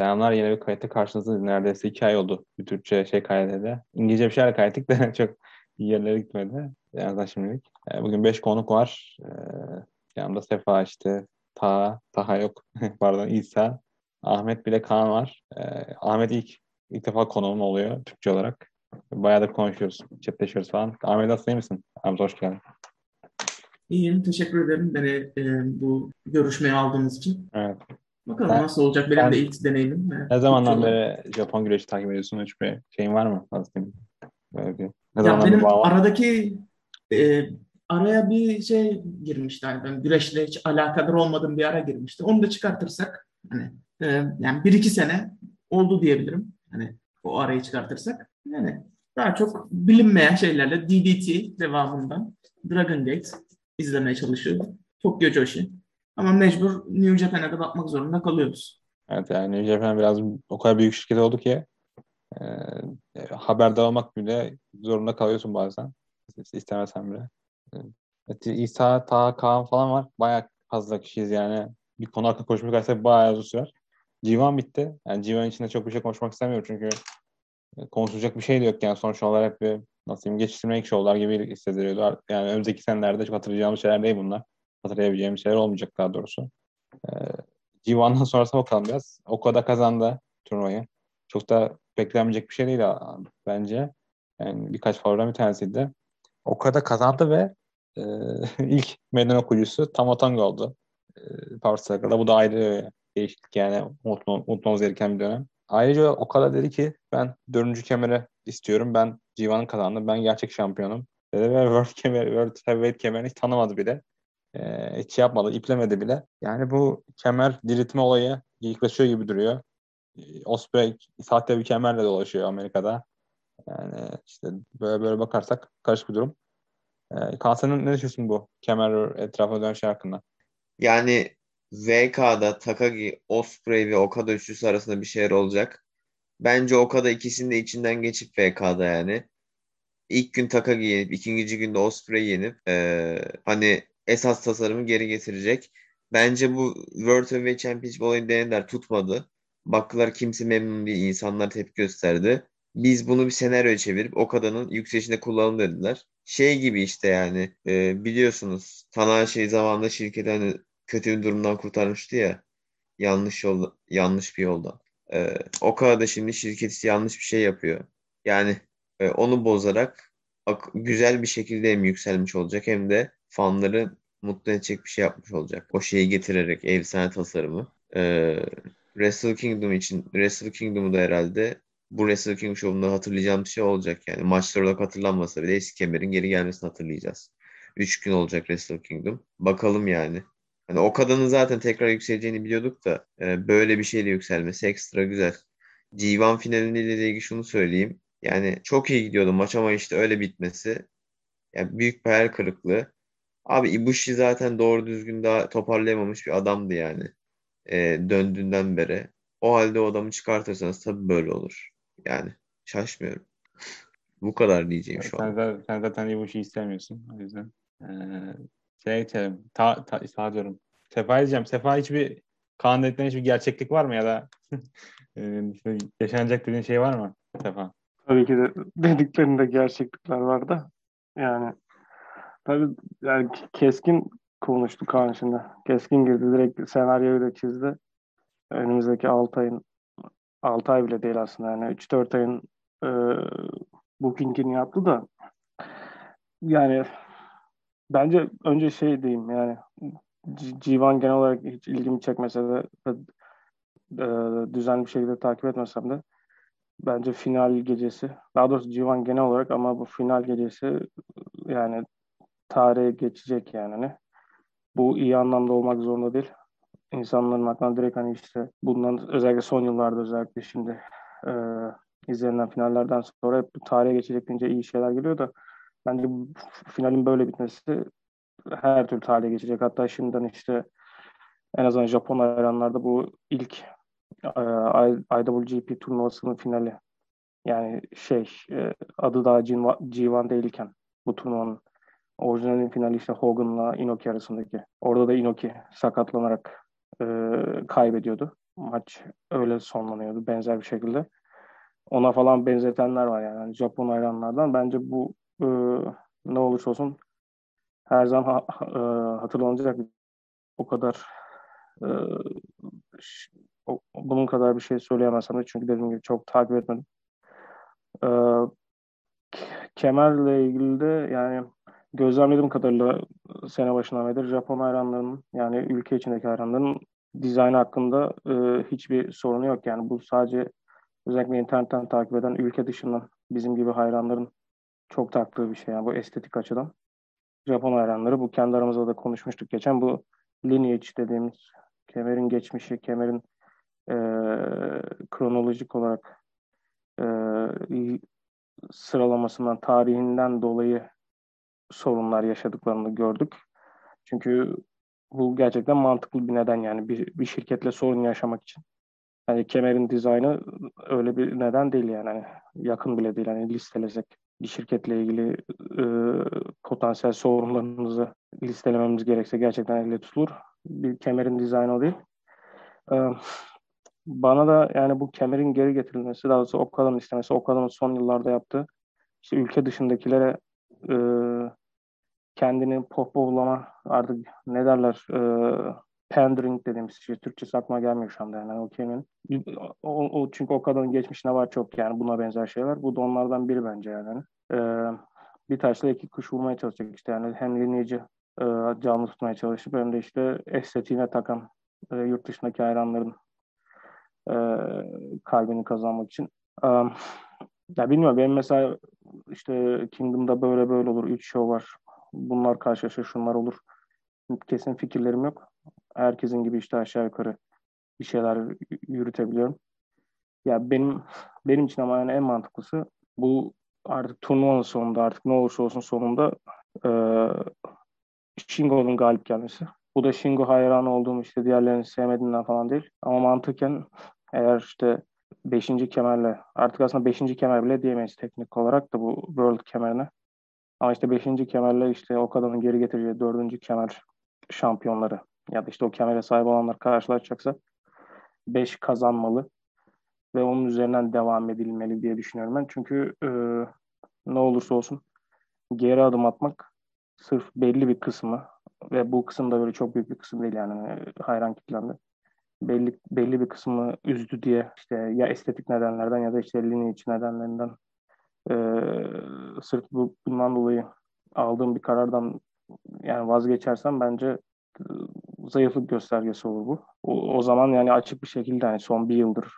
Selamlar yine bir kayıtta karşınızdayız. Neredeyse iki ay oldu bir Türkçe şey kaydede. İngilizce bir şeyler kaydettik de çok iyi yerlere gitmedi. En azından şimdilik. E, bugün beş konuk var. E, yanımda Sefa işte, Taha, Taha yok. Pardon İsa, Ahmet bile Kaan var. E, Ahmet ilk ilk defa konuğum oluyor Türkçe olarak. Bayağı da konuşuyoruz, chatleşiyoruz falan. Ahmet nasıl iyi misin? Ahmet hoş geldin. İyiyim, teşekkür ederim beni e, bu görüşmeye aldığınız için. Evet. Bakalım ben, nasıl olacak benim ben, de ilk deneyimim. Ne zamandan beri Japon güreşi takip ediyorsun? Hiçbir şeyin var mı? Nasıl? Böyle ne ya benim aradaki e, araya bir şey girmişti. Yani ben güreşle hiç alakadar olmadığım bir ara girmişti. Onu da çıkartırsak hani e, yani bir iki sene oldu diyebilirim. Hani o arayı çıkartırsak. Yani daha çok bilinmeyen şeylerle DDT devamından Dragon Gate izlemeye çalışıyorum. Tokyo Joshi. Ama mecbur New Japan'a da bakmak zorunda kalıyoruz. Evet yani New Japan biraz o kadar büyük şirket oldu ki e, haberdar olmak bile zorunda kalıyorsun bazen. İstemesen bile. Evet, İsa, Taha, Kaan falan var. Bayağı fazla kişiyiz yani. Bir konu hakkında konuşmak isterse bayağı uzun sürer. Civan bitti. Yani Civan içinde çok bir şey konuşmak istemiyorum çünkü konuşulacak bir şey de yok yani sonuç olarak hep bir nasıl diyeyim geçiştirmek şovlar gibi hissediliyordu. Yani önümüzdeki senelerde çok hatırlayacağımız şeyler değil bunlar hatırlayabileceğim şeyler olmayacak daha doğrusu. Ee, G1'dan sonrasına bakalım biraz. Okada kazandı turnuvayı. Çok da beklenmeyecek bir şey değil bence. Yani birkaç favoriden bir tanesiydi. Okada kazandı ve e, ilk meydan okuyucusu Tamatanga oldu. E, Power Struggle'da. Bu da ayrı değişiklik yani unutmamız gereken bir dönem. Ayrıca Okada dedi ki ben dördüncü kemeri istiyorum. Ben G1'ın kazandım. Ben gerçek şampiyonum. Dedi ve World, kemer, World Heavyweight kemerini hiç tanımadı bile e, hiç yapmadı, iplemedi bile. Yani bu kemer diriltme olayı yaklaşıyor gibi duruyor. Osprey sahte bir kemerle dolaşıyor Amerika'da. Yani işte böyle böyle bakarsak karışık bir durum. E, Kaan ne düşünüyorsun bu kemer etrafına dönen şey hakkında? Yani VK'da Takagi, Osprey ve Okada üçlüsü arasında bir şeyler olacak. Bence Okada ikisini de içinden geçip VK'da yani. İlk gün Takagi yenip, ikinci günde Osprey yenip e, hani esas tasarımı geri getirecek. Bence bu World Heavyweight Championship olayını denediler tutmadı. Baktılar kimse memnun değil. insanlar tepki gösterdi. Biz bunu bir senaryo çevirip o kadının yükselişinde kullanalım dediler. Şey gibi işte yani e, biliyorsunuz Tanahashi zamanında şirketi hani kötü bir durumdan kurtarmıştı ya. Yanlış yolda, yanlış bir yoldan. E, o kadar da şimdi şirketi yanlış bir şey yapıyor. Yani e, onu bozarak güzel bir şekilde hem yükselmiş olacak hem de fanları mutlu edecek bir şey yapmış olacak. O şeyi getirerek efsane tasarımı. Ee, Wrestle Kingdom için Wrestle Kingdom'u da herhalde bu Wrestle Kingdom şovunda hatırlayacağım şey olacak yani. Maçlar olarak hatırlanmasa bile eski kemerin geri gelmesini hatırlayacağız. Üç gün olacak Wrestle Kingdom. Bakalım yani. Hani o kadının zaten tekrar yükseleceğini biliyorduk da e, böyle bir şeyle yükselmesi ekstra güzel. G1 finaliyle ilgili şunu söyleyeyim. Yani çok iyi gidiyordu maç ama işte öyle bitmesi. Yani büyük hayal kırıklığı. Abi Ibushi zaten doğru düzgün daha toparlayamamış bir adamdı yani. E, döndüğünden beri. O halde o adamı çıkartırsanız tabii böyle olur. Yani şaşmıyorum. Bu kadar diyeceğim şu sen an. Zaten, sen zaten Ibushi'yi istemiyorsun. O yüzden. Ee, şey içelim. Ta, ta, ta diyorum. Sefa diyeceğim. Sefa hiçbir Kaan hiçbir gerçeklik var mı ya da yaşanacak dediğin şey var mı Sefa? Tabii ki de dediklerinde gerçeklikler var da yani Tabii yani keskin konuştu Kaan şimdi. Keskin girdi. Direkt senaryoyu da çizdi. Önümüzdeki 6 ayın 6 ay bile değil aslında. Yani 3-4 ayın e, bookingini yaptı da yani bence önce şey diyeyim yani Civan genel olarak hiç ilgimi çekmese de e, düzenli bir şekilde takip etmesem de bence final gecesi daha doğrusu Civan genel olarak ama bu final gecesi yani tarihe geçecek yani. Hani. Bu iyi anlamda olmak zorunda değil. İnsanların aklına direkt hani işte bundan özellikle son yıllarda özellikle şimdi e, izlenen finallerden sonra hep tarihe geçecek deyince iyi şeyler geliyor da bence bu finalin böyle bitmesi her türlü tarihe geçecek. Hatta şimdiden işte en azından Japon hayranlarda bu ilk e, IWGP turnuvasının finali. Yani şey e, adı daha G1 değilken bu turnuvanın Orijinalin finali işte Hogan'la Inoki arasındaki. Orada da Inoki sakatlanarak e, kaybediyordu. maç öyle sonlanıyordu benzer bir şekilde. Ona falan benzetenler var yani, yani Japon hayranlardan. Bence bu e, ne olursa olsun her zaman ha, e, hatırlanacak o kadar e, bunun kadar bir şey söyleyemezsem de çünkü dediğim gibi çok takip etmedim. E, kemerle ilgili de yani gözlemlediğim kadarıyla sene başından beri Japon hayranlarının yani ülke içindeki hayranların dizaynı hakkında e, hiçbir sorunu yok. Yani bu sadece özellikle internetten takip eden ülke dışından bizim gibi hayranların çok taktığı bir şey. Yani bu estetik açıdan. Japon hayranları bu kendi aramızda da konuşmuştuk geçen bu lineage dediğimiz kemerin geçmişi, kemerin e, kronolojik olarak e, sıralamasından, tarihinden dolayı sorunlar yaşadıklarını gördük. Çünkü bu gerçekten mantıklı bir neden yani bir, bir şirketle sorun yaşamak için. Yani kemerin dizaynı öyle bir neden değil yani. yani yakın bile değil. Yani listelesek bir şirketle ilgili e, potansiyel sorunlarımızı listelememiz gerekse gerçekten elle tutulur. Bir kemerin dizaynı o değil. E, bana da yani bu kemerin geri getirilmesi, daha doğrusu Okada'nın istemesi, Okada'nın son yıllarda yaptığı işte ülke dışındakilere e, kendini pohpohlama artık ne derler e, pandering dediğimiz şey Türkçe aklıma gelmiyor şu anda yani o kelimenin. O, o, çünkü o kadının geçmişine var çok yani buna benzer şeyler. Bu da onlardan biri bence yani. Ee, bir taşla iki kuş vurmaya çalışacak işte yani hem lineage'i e, canlı tutmaya çalışıp hem de işte estetiğine takan e, yurt dışındaki hayranların e, kalbini kazanmak için. E, ya bilmiyorum benim mesela işte Kingdom'da böyle böyle olur. Üç show var. Bunlar karşılaşır şunlar olur. Kesin fikirlerim yok herkesin gibi işte aşağı yukarı bir şeyler yürütebiliyorum. Ya benim benim için ama yani en mantıklısı bu artık turnuvanın sonunda artık ne olursa olsun sonunda e, Shingo'nun galip gelmesi. Bu da Shingo hayranı olduğum işte diğerlerini sevmediğinden falan değil. Ama mantıken eğer işte beşinci kemerle artık aslında beşinci kemer bile diyemeyiz teknik olarak da bu World kemerine. Ama işte beşinci kemerle işte o kadarın geri getireceği dördüncü kemer şampiyonları ya da işte o kemere sahip olanlar karşılaşacaksa 5 kazanmalı ve onun üzerinden devam edilmeli diye düşünüyorum ben. Çünkü e, ne olursa olsun geri adım atmak sırf belli bir kısmı ve bu kısım da böyle çok büyük bir kısım değil yani e, hayran kitlemde. Belli, belli bir kısmı üzdü diye işte ya estetik nedenlerden ya da işte lineage nedenlerinden e, sırf bu, bundan dolayı aldığım bir karardan yani vazgeçersem bence zayıflık göstergesi olur bu. O, o zaman yani açık bir şekilde hani son bir yıldır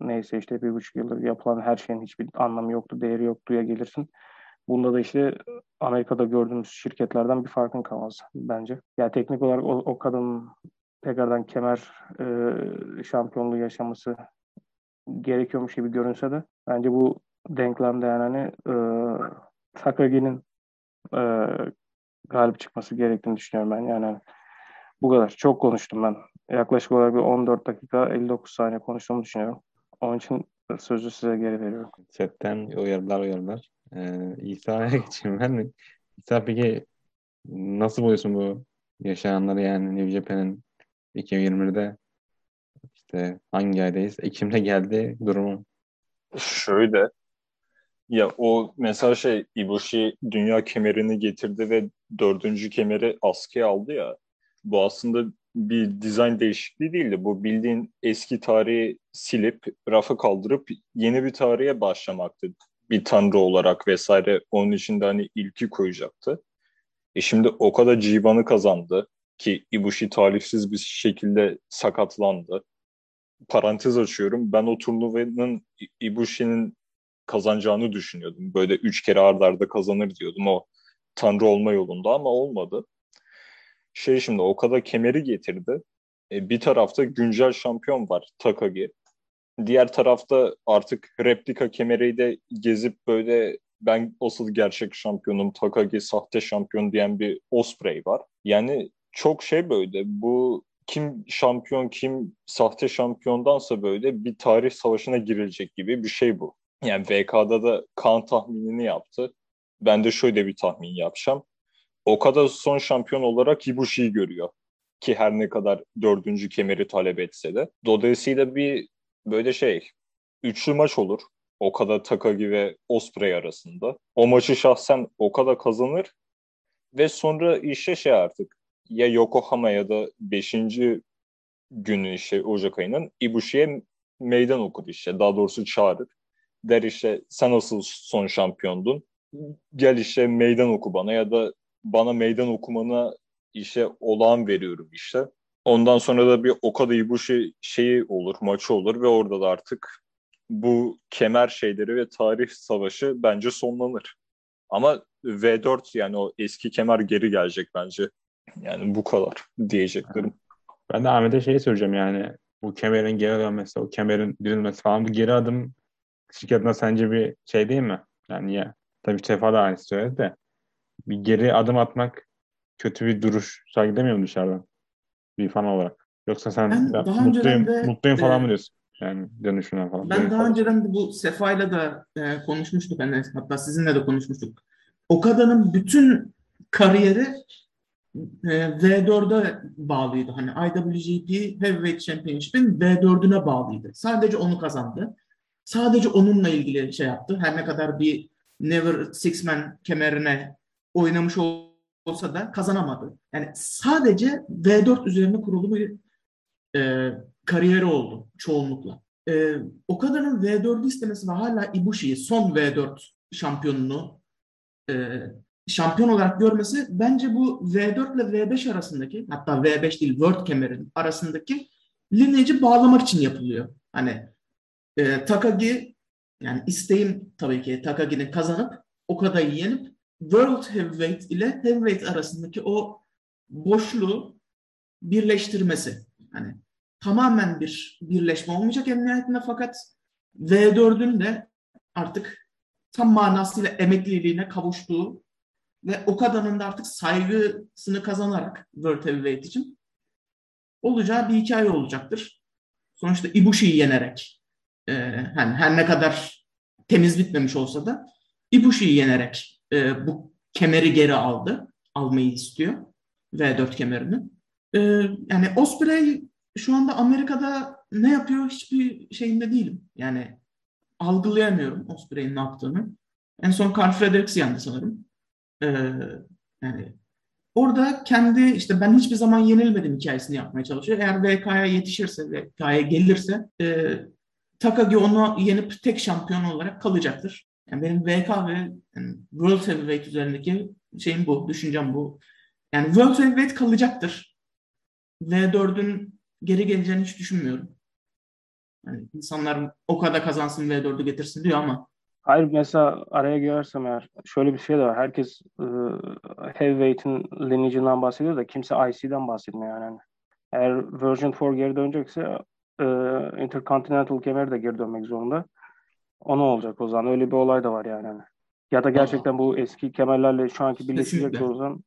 neyse işte bir buçuk yıldır yapılan her şeyin hiçbir anlamı yoktu, değeri yoktu ya gelirsin. Bunda da işte Amerika'da gördüğümüz şirketlerden bir farkın kalmaz bence. Yani teknik olarak o, o kadının tekrardan kemer e, şampiyonluğu yaşaması gerekiyormuş gibi görünse de bence bu denklemde yani hani e, Takagi'nin e, galip çıkması gerektiğini düşünüyorum ben. Yani hani bu kadar. Çok konuştum ben. Yaklaşık olarak bir 14 dakika 59 saniye konuştuğumu düşünüyorum. Onun için sözü size geri veriyorum. Chatten uyarılar uyarılar. Ee, İsa'ya geçeyim ben? İsa peki nasıl buluyorsun bu yaşayanları yani New Japan'ın 2021'de işte hangi aydayız? Ekim'de geldi durumu. Şöyle ya o mesela şey Ibushi dünya kemerini getirdi ve dördüncü kemeri askıya aldı ya bu aslında bir dizayn değişikliği değildi. Bu bildiğin eski tarihi silip rafa kaldırıp yeni bir tarihe başlamaktı. Bir tanrı olarak vesaire onun için de hani ilki koyacaktı. E şimdi o kadar civanı kazandı ki Ibushi talihsiz bir şekilde sakatlandı. Parantez açıyorum. Ben o turnuvanın Ibushi'nin kazanacağını düşünüyordum. Böyle üç kere ardarda arda kazanır diyordum o tanrı olma yolunda ama olmadı şey şimdi o kadar kemeri getirdi. E, bir tarafta güncel şampiyon var Takagi. Diğer tarafta artık replika kemeri de gezip böyle ben asıl gerçek şampiyonum Takagi sahte şampiyon diyen bir Osprey var. Yani çok şey böyle bu kim şampiyon kim sahte şampiyondansa böyle bir tarih savaşına girilecek gibi bir şey bu. Yani VK'da da kan tahminini yaptı. Ben de şöyle bir tahmin yapacağım. Okada son şampiyon olarak Ibushi'yi görüyor. ki her ne kadar dördüncü kemeri talep etse de. Dolayısıyla bir böyle şey üçlü maç olur. Okada Takagi ve Osprey arasında. O maçı şahsen Okada kazanır ve sonra işte şey artık ya Yokohama ya da 5. günü işte Ocak ayının Ibushi'ye meydan okur işte. Daha doğrusu çağırır. Der işte sen asıl son şampiyondun. Gel işte meydan oku bana ya da bana meydan okumana işe olağan veriyorum işte. Ondan sonra da bir Okada Ibushi şeyi olur, maçı olur ve orada da artık bu kemer şeyleri ve tarih savaşı bence sonlanır. Ama V4 yani o eski kemer geri gelecek bence. Yani bu kadar diyeceklerim. Ben de Ahmet'e şey soracağım yani bu kemerin geri dönmesi, o kemerin dirilmesi falan bu geri adım şirketine sence bir şey değil mi? Yani ya tabii Sefa da aynı söyledi de bir geri adım atmak kötü bir duruş sergilemiyor mu dışarıdan? Bir fan olarak. Yoksa sen ben ya, daha mutluyum, de, mutluyum falan e, mı diyorsun? Yani dönüşünden falan. Ben daha önceden de bu Sefa'yla da e, konuşmuştuk. Hani, hatta sizinle de konuşmuştuk. O kadarın bütün kariyeri e, V4'e bağlıydı. Hani IWGP Heavyweight Championship'in V4'üne bağlıydı. Sadece onu kazandı. Sadece onunla ilgili şey yaptı. Her ne kadar bir Never Six Man kemerine oynamış olsa da kazanamadı. Yani sadece V4 üzerine kurulu bir e, kariyeri oldu çoğunlukla. E, o kadarın V4'ü istemesi ve hala Ibushi'yi son V4 şampiyonunu e, şampiyon olarak görmesi bence bu V4 ile V5 arasındaki hatta V5 değil World kemerin arasındaki lineage'i bağlamak için yapılıyor. Hani e, Takagi yani isteğim tabii ki Takagi'nin kazanıp o kadar yenip World Heavyweight ile Heavyweight arasındaki o boşluğu birleştirmesi. Hani tamamen bir birleşme olmayacak en nihayetinde fakat V4'ün de artık tam manasıyla emekliliğine kavuştuğu ve o kadarın da artık saygısını kazanarak World Heavyweight için olacağı bir hikaye olacaktır. Sonuçta Ibushi'yi yenerek e, hani her ne kadar temiz bitmemiş olsa da Ibushi'yi yenerek e, bu kemeri geri aldı. Almayı istiyor. V4 kemerini. E, yani Osprey şu anda Amerika'da ne yapıyor hiçbir şeyinde değilim. Yani algılayamıyorum Osprey'in ne yaptığını. En son Carl Fredericks yendi sanırım. Ee, yani orada kendi işte ben hiçbir zaman yenilmedim hikayesini yapmaya çalışıyor. Eğer VK'ya yetişirse, VK'ya gelirse e, Takagi onu yenip tek şampiyon olarak kalacaktır. Yani benim VK ve yani World Heavyweight üzerindeki şeyim bu, düşüncem bu. Yani World Heavyweight kalacaktır. V4'ün geri geleceğini hiç düşünmüyorum. Yani insanlar o kadar kazansın V4'ü getirsin diyor ama Hayır mesela araya girersem eğer şöyle bir şey de var. Herkes e, heavyweight'in lineage'inden bahsediyor da kimse IC'den bahsetmiyor yani. Eğer Version 4 geri dönecekse e, Intercontinental kemer de geri dönmek zorunda. O ne olacak o zaman? Öyle bir olay da var yani. Hani. Ya da gerçekten bu eski kemerlerle şu anki birleşecek o zaman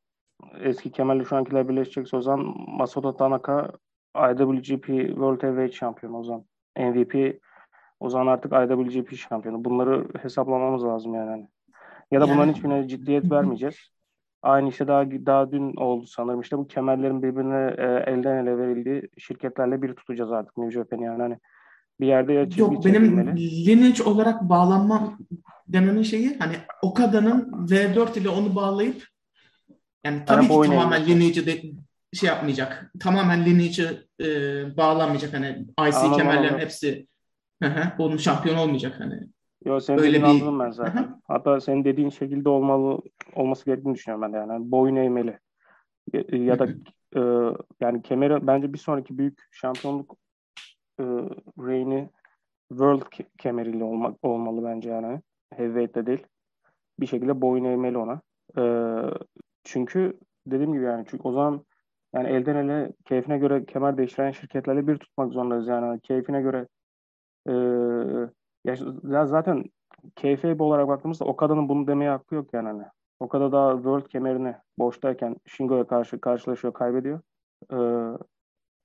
eski kemerle şu ankiler birleşecek o zaman Masato Tanaka IWGP World Heavyweight şampiyonu o zaman. MVP o zaman artık IWGP şampiyonu. Bunları hesaplamamız lazım yani. Ya da bunların hiçbirine ciddiyet vermeyeceğiz. Aynı işte daha daha dün oldu sanırım. İşte bu kemerlerin birbirine e, elden ele verildiği şirketlerle bir tutacağız artık New Japan yani. Hani bir yerde ya Yok benim lineage olarak bağlanmam dememin şeyi hani Okada'nın V4 ile onu bağlayıp yani tabii yani ki tamamen lineage'i de şey yapmayacak. Tamamen lineage'i e, bağlanmayacak. Hani IC kemerlerin hepsi onun şampiyon olmayacak. Hani. Yo senin Öyle bir... anladım ben zaten. Hatta senin dediğin şekilde olmalı olması gerektiğini düşünüyorum ben de yani. yani boyun eğmeli. Ya, ya da e, yani kemeri bence bir sonraki büyük şampiyonluk e, reigni World ke- kemeriyle olmak olmalı bence yani. Heavyweight'te değil. Bir şekilde boyun eğmeli ona. E, çünkü dediğim gibi yani çünkü o zaman yani elden ele keyfine göre kemer değiştiren şirketlerle bir tutmak zorundayız yani. Keyfine göre ee, ya zaten keyfe olarak baktığımızda o kadının bunu demeye hakkı yok yani. Hani. O kadar daha World kemerini boştayken Shingo'ya karşı karşılaşıyor, kaybediyor. Ee,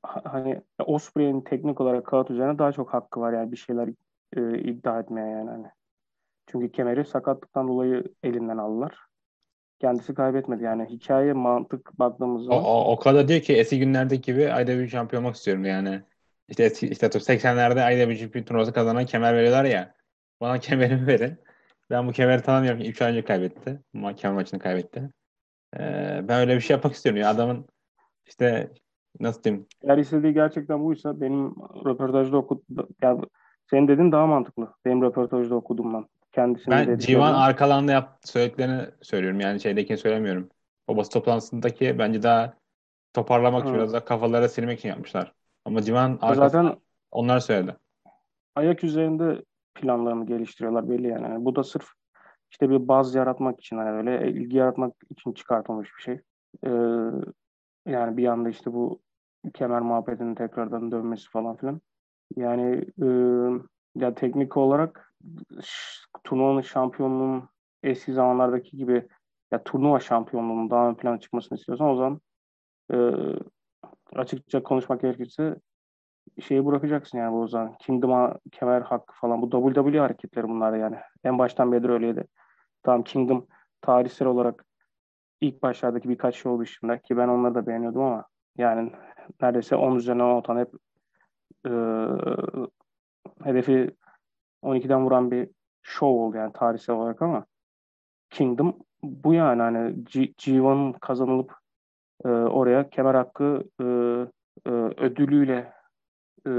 hani Osprey'in teknik olarak kağıt üzerine daha çok hakkı var yani bir şeyler e, iddia etmeye yani. Hani. Çünkü kemeri sakatlıktan dolayı elinden aldılar. kendisi kaybetmedi. Yani hikaye mantık baktığımız zaman. O, o, o kadar diyor ki eski günlerdeki gibi ayda bir şampiyon olmak istiyorum yani. İşte eski, işte 80'lerde ayda bir turnuvası kazanan kemer veriyorlar ya. Bana kemerimi verin. Ben bu kemeri tanımıyorum. 3 ay önce kaybetti. Kemer maçını kaybetti. Ee, ben öyle bir şey yapmak istiyorum. Ya adamın işte nasıl diyeyim? Eğer istediği gerçekten buysa benim röportajda okudum. Yani senin dediğin daha mantıklı. Benim röportajda okuduğumdan. Kendisinin ben Civan arkalarında yaptığı söylediklerini söylüyorum. Yani şeydekini söylemiyorum. O basın toplantısındaki bence daha toparlamak için biraz da kafalara silmek için yapmışlar. Ama Civan arkasında Zaten onlar söyledi. Ayak üzerinde planlarını geliştiriyorlar belli yani. yani. Bu da sırf işte bir baz yaratmak için hani böyle ilgi yaratmak için çıkartılmış bir şey. Ee, yani bir anda işte bu kemer muhabbetinin tekrardan dönmesi falan filan. Yani e, ya teknik olarak turnuvanın şampiyonluğunun eski zamanlardaki gibi ya turnuva şampiyonluğunun daha ön plana çıkmasını istiyorsan o zaman e, açıkça konuşmak gerekirse şeyi bırakacaksın yani bu zaman. Kingdom'a kemer hakkı falan. Bu WWE hareketleri bunlar yani. En baştan beri öyleydi. Tamam Kingdom tarihsel olarak ilk başlardaki birkaç şey oldu dışında ki ben onları da beğeniyordum ama yani neredeyse 10 üzerinden 10 tane hep e, hedefi 12'den vuran bir show oldu yani tarihsel olarak ama Kingdom bu yani hani G- G1'ın kazanılıp e, oraya kemer hakkı e, e, ödülüyle e,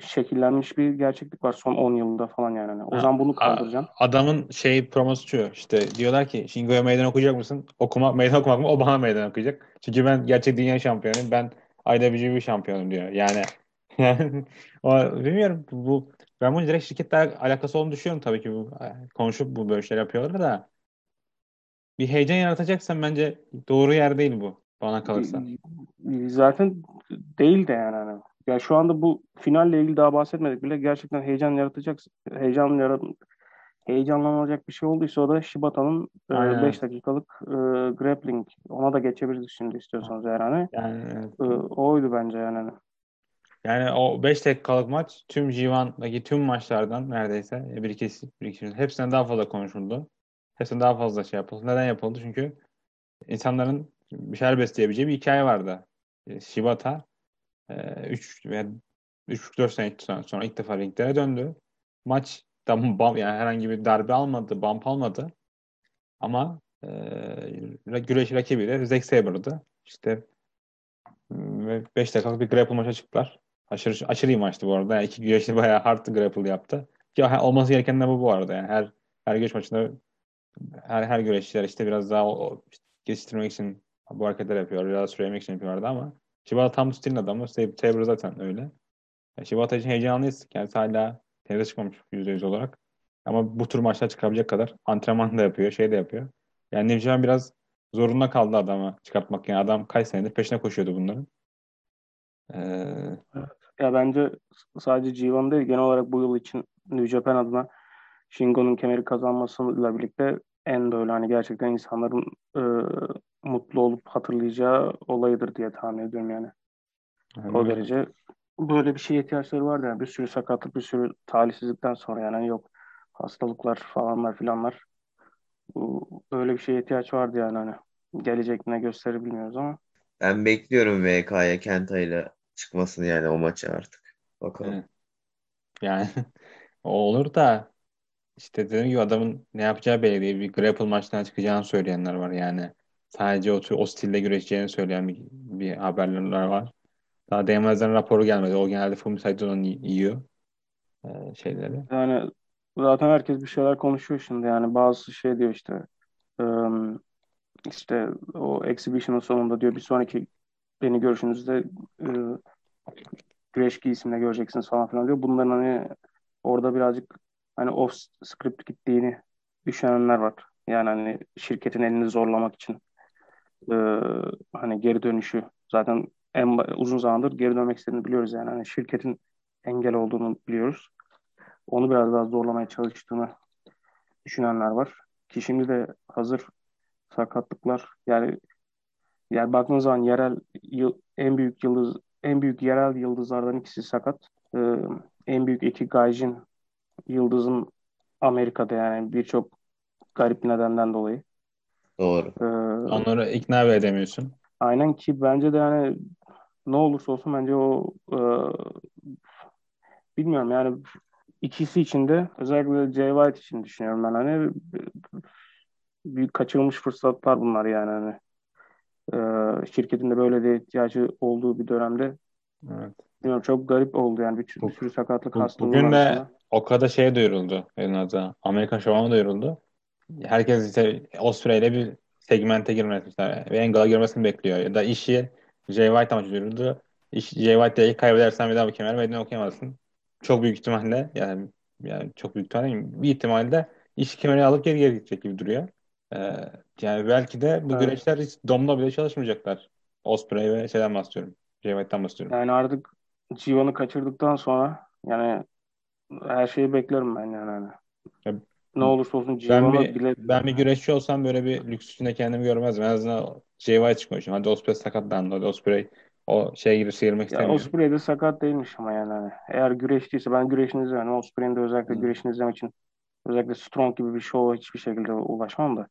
şekillenmiş bir gerçeklik var son 10 yılında falan yani. Hani o zaman bunu kaldıracaksın. Adamın şey promosu işte diyorlar ki Shingo'ya meydan okuyacak mısın? Okuma, meydan okumak mı? O bana meydan okuyacak. Çünkü ben gerçek dünya şampiyonuyum. Ben IWGP şampiyonum diyor. Yani o, bilmiyorum bu ben bunu direkt şirketle alakası olduğunu düşünüyorum tabii ki bu konuşup bu böyle şeyler yapıyorlar da bir heyecan yaratacaksan bence doğru yer değil bu bana kalırsa. Zaten değil de yani. Hani. Ya şu anda bu finalle ilgili daha bahsetmedik bile gerçekten heyecan yaratacak heyecan yarat heyecanlanacak bir şey olduysa o da Shibata'nın 5 e, dakikalık e, grappling. Ona da geçebiliriz şimdi istiyorsanız eğer hani. Yani, e, oydu bence yani. Hani. Yani o 5 dakikalık maç tüm G1'daki tüm maçlardan neredeyse bir ikisi, bir ikisi hepsinden daha fazla konuşuldu. Hepsinden daha fazla şey yapıldı. Neden yapıldı? Çünkü insanların şeyler besleyebileceği bir hikaye vardı. E, Shibata 3 veya 3-4 sene sonra, ilk defa ringlere döndü. Maç da bam, yani herhangi bir darbe almadı, bump almadı. Ama e, güreş rakibi de Zack Saber'dı. İşte 5 dakikalık bir grapple maça çıktılar. Aşırı, aşırı iyi maçtı bu arada. Yani iki güreşçi bayağı hard grapple yaptı. Ki olması gereken de bu bu arada. Yani her her güreş maçında her her güreşçiler işte biraz daha o, işte geliştirmek için bu hareketler yapıyor. Biraz süremek için yapıyorlardı ama Shibata tam stilin adamı. Saber zaten öyle. Yani Shibata için heyecanlıyız. Kendisi hala tenize çıkmamış %100 olarak. Ama bu tür maçlar çıkabilecek kadar antrenman da yapıyor, şey de yapıyor. Yani Nevcan biraz zorunda kaldı adama çıkartmak. Yani adam kaç senedir peşine koşuyordu bunların. Ee... Ya bence sadece G1 değil genel olarak bu yıl için New Japan adına Shingo'nun kemeri kazanmasıyla birlikte en böyle hani gerçekten insanların e, mutlu olup hatırlayacağı olayıdır diye tahmin ediyorum yani. Evet. O derece böyle bir şeye ihtiyaçları vardı yani bir sürü sakatlık bir sürü talihsizlikten sonra yani yok hastalıklar falanlar filanlar böyle bir şeye ihtiyaç vardı yani hani gelecek ne gösterir bilmiyoruz ama. Ben bekliyorum VK'ya Kenta ile çıkmasını yani o maçı artık. Bakalım. Evet. Yani o olur da işte dediğim gibi adamın ne yapacağı belli değil. Bir grapple maçtan çıkacağını söyleyenler var yani. Sadece o, o stilde güreşeceğini söyleyen bir, bir haberler var. Daha değmezden raporu gelmedi. O genelde Fumi Saito'nun yiyor e, şeyleri. Yani zaten herkes bir şeyler konuşuyor şimdi. Yani bazı şey diyor işte um, işte o exhibition'ın sonunda diyor bir sonraki beni görüşünüzde e, güreş giysimle göreceksiniz falan filan diyor. Bunların hani orada birazcık hani off script gittiğini düşünenler var. Yani hani şirketin elini zorlamak için e, hani geri dönüşü zaten en uzun zamandır geri dönmek istediğini biliyoruz yani. Hani şirketin engel olduğunu biliyoruz. Onu biraz daha zorlamaya çalıştığını düşünenler var. Ki şimdi de hazır sakatlıklar yani yani baktığınız zaman yerel en büyük yıldız en büyük yerel yıldızlardan ikisi sakat. Ee, en büyük iki Gaijin yıldızın Amerika'da yani birçok garip nedenden dolayı. Doğru. Ee, Onları ikna edemiyorsun. Aynen ki bence de yani ne olursa olsun bence o e, bilmiyorum yani ikisi için de özellikle Jay White için düşünüyorum ben hani bir kaçırılmış fırsatlar bunlar yani hani e, şirketin de böyle de ihtiyacı olduğu bir dönemde evet. bilmiyorum çok garip oldu yani bir, bir sürü sakatlık bu, hastalığı Bugün de o kadar şeye duyuruldu en azından Amerikan şovuna duyuruldu. Herkes işte Osprey ile bir segmente girmesi işte ve Engel'a girmesini bekliyor. Ya da işi Jay White amacı duyuruldu. İş, Jay White'de kaybedersen bir daha bu kemer meydan okuyamazsın. Çok büyük ihtimalle yani yani çok büyük ihtimalle bir ihtimalle iş kemeri alıp geri geri gidecek gibi duruyor. Ee, yani belki de bu evet. güreşler hiç domla bile çalışmayacaklar. Osprey ve şeyden bahsediyorum. Jay White'dan bahsediyorum. Yani artık Civan'ı kaçırdıktan sonra yani her şeyi beklerim ben yani. Hani. Ne olursa olsun ben bir, bile... ben bir güreşçi olsam böyle bir lüks içinde kendimi görmezdim. En azından White çıkmışım. Hadi Osprey sakatlandı. Hadi Osprey o şey gibi sıyırmak istemiyor. Osprey de sakat değilmiş ama yani. Hani. Eğer güreştiyse ben güreşini izlemedim. Osprey'in de özellikle hmm. güreşini izlemek için özellikle strong gibi bir show hiçbir şekilde ulaşmam da.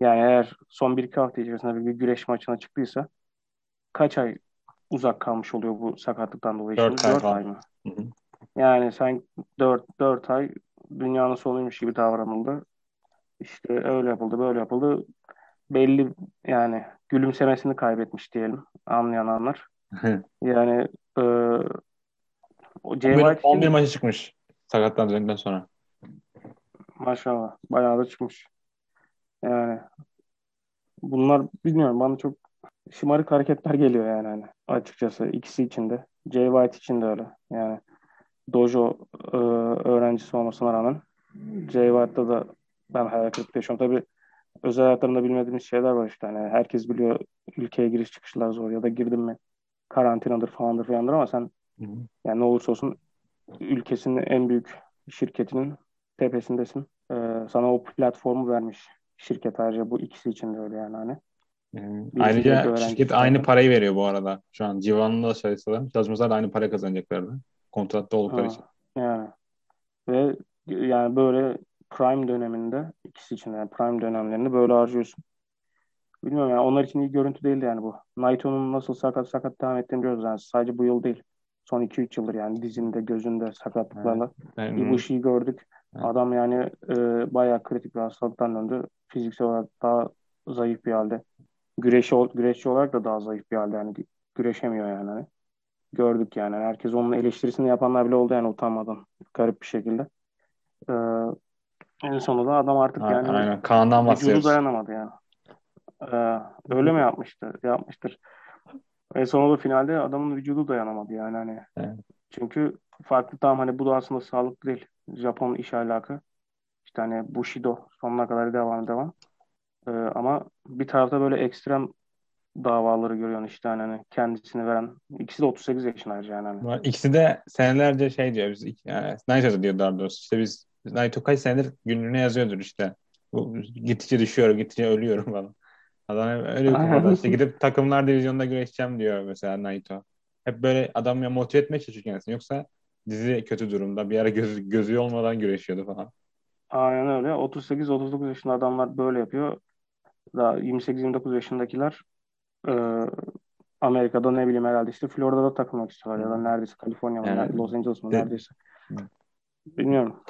Yani eğer son bir iki hafta içerisinde bir, güreş maçına çıktıysa kaç ay uzak kalmış oluyor bu sakatlıktan dolayı? 4 ay, 4 ay mı? Hı hı. Yani sen 4, 4 ay dünyanın sonuymuş gibi davranıldı. İşte öyle yapıldı, böyle yapıldı. Belli yani gülümsemesini kaybetmiş diyelim anlayan anlar. yani e, o Jay 11, 11 maçı çıkmış sakattan döndükten sonra. Maşallah. Bayağı da çıkmış. Yani bunlar bilmiyorum bana çok şımarık hareketler geliyor yani hani açıkçası ikisi için de. Jay White için de öyle. Yani dojo e, öğrencisi olmasına rağmen Jay White'da da ben hayal kırıklığı yaşıyorum. Tabii özel hayatlarında bilmediğimiz şeyler var işte. Hani herkes biliyor ülkeye giriş çıkışlar zor ya da girdim mi karantinadır falandır falandır ama sen Hı-hı. yani ne olursa olsun ülkesinin en büyük şirketinin tepesindesin. Ee, sana o platformu vermiş şirket ayrıca bu ikisi için de öyle yani hani. Hmm. Ayrıca şirket aynı parayı veriyor bu arada. Şu an Civan'la çalışsalar çalışmasalar da aynı para kazanacaklardı. Kontratta oldukları ha, için. Yani. Ve yani böyle prime döneminde ikisi için yani prime dönemlerinde böyle harcıyorsun. Bilmiyorum yani onlar için iyi görüntü değildi yani bu. Naito'nun nasıl sakat sakat devam ettiğini biliyoruz yani. Sadece bu yıl değil. Son 2-3 yıldır yani dizinde, gözünde sakatlıklarla. Evet. Ibushi'yi gördük. Evet. Adam yani e, bayağı kritik bir hastalıktan döndü. Fiziksel olarak daha zayıf bir halde. Güreşi, güreşçi olarak da daha zayıf bir halde yani güreşemiyor yani. Hani. Gördük yani. Herkes onun eleştirisini yapanlar bile oldu yani utanmadan. Garip bir şekilde. Ee, en sonunda adam artık yani aynen. aynen. Kaan'dan bahsediyoruz. dayanamadı yani. Ee, öyle mi yapmıştı? Yapmıştır. En sonunda finalde adamın vücudu dayanamadı yani hani. Evet. Çünkü farklı tam hani bu da aslında sağlıklı değil. Japon iş alaka. İşte hani Bushido sonuna kadar devam devam. Ee, ama bir tarafta böyle ekstrem davaları görüyorsun işte hani, hani kendisini veren. İkisi de 38 yaşındaydı yani. Hani. İkisi de senelerce şey diyor biz yani Naito diyor daha doğrusu işte biz Naito kaç senedir günlüğüne yazıyordur işte. Bu, gittikçe düşüyorum, gittikçe ölüyorum falan. Adam öyle bir kafada. İşte gidip takımlar divizyonunda güreşeceğim diyor mesela Naito. Hep böyle adamı motive etmeye çalışıyor kendisini. Yoksa dizi kötü durumda. Bir ara göz, gözü olmadan güreşiyordu falan. Aynen öyle. 38-39 yaşında adamlar böyle yapıyor. Daha 28-29 yaşındakiler e, Amerika'da ne bileyim herhalde işte Florida'da takılmak istiyorlar ya da neredeyse Kaliforniya mı, yani, Los Angeles mı neredeyse. Bilmiyorum.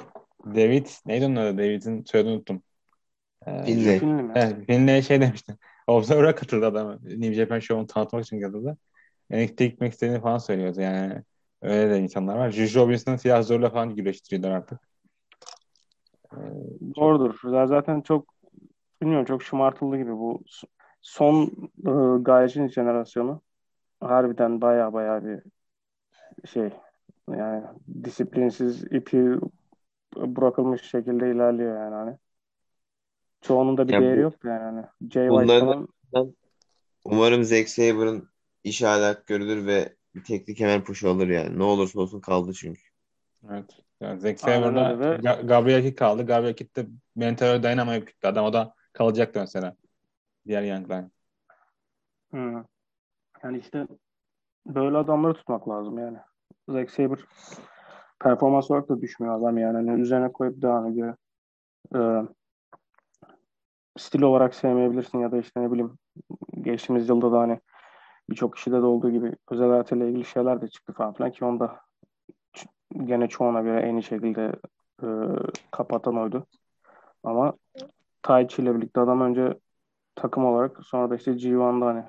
David, neydi onun adı? David'in soyadını unuttum. Ee, Finley. Finley mi? Evet, Finley şey demişti. Observer'a katıldı adam. New Japan Show'unu tanıtmak için katıldı. NXT'ye gitmek istediğini falan söylüyordu yani. Öyle de insanlar var. Juju Robinson'ın siyah zorla falan güreştiriyorlar artık. Ee, Doğrudur. Zaten çok bilmiyorum çok şımartıldı gibi bu son e, Gaijin jenerasyonu harbiden baya baya bir şey yani disiplinsiz ipi bırakılmış şekilde ilerliyor yani hani. Çoğunun da bir ya değeri bu, yok yani hani. Jay White falan. Umarım Zack Saber'ın iş alak görülür ve bir teknik hemen push olur yani. Ne olursa olsun kaldı çünkü. Evet. Yani Zack Saber'da ve... Gabriel Kidd kaldı. Gabriel Kidd de mental dayanamayıp gitti. Adam o da kalacaktı mesela. Diğer Young'dan. Hmm. Yani işte böyle adamları tutmak lazım yani. Zack Saber performans olarak da düşmüyor adam yani. yani üzerine koyup devam ediyor. Ee, stil olarak sevmeyebilirsin ya da işte ne bileyim geçtiğimiz yılda da hani birçok kişide de olduğu gibi özel hayatıyla ilgili şeyler de çıktı falan filan ki onda gene çoğuna göre en iyi şekilde e, kapatan oydu. Ama Taichi ile birlikte adam önce takım olarak sonra da işte G1'da hani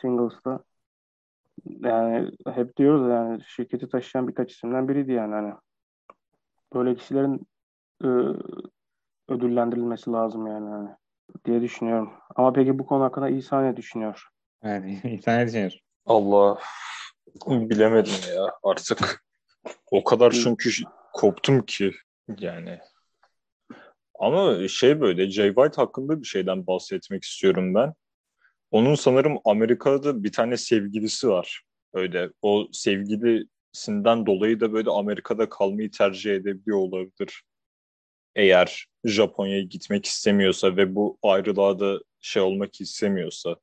singles'ta yani hep diyoruz yani şirketi taşıyan birkaç isimden biriydi yani hani böyle kişilerin e, ödüllendirilmesi lazım yani hani diye düşünüyorum. Ama peki bu konu hakkında İsa ne düşünüyor? Yani İsa ne düşünüyor? Allah bilemedim ya artık. O kadar çünkü koptum ki yani. Ama şey böyle Jay White hakkında bir şeyden bahsetmek istiyorum ben. Onun sanırım Amerika'da bir tane sevgilisi var. Öyle o sevgilisinden dolayı da böyle Amerika'da kalmayı tercih edebiliyor olabilir. Eğer Japonya'ya gitmek istemiyorsa ve bu ayrılığa da şey olmak istemiyorsa.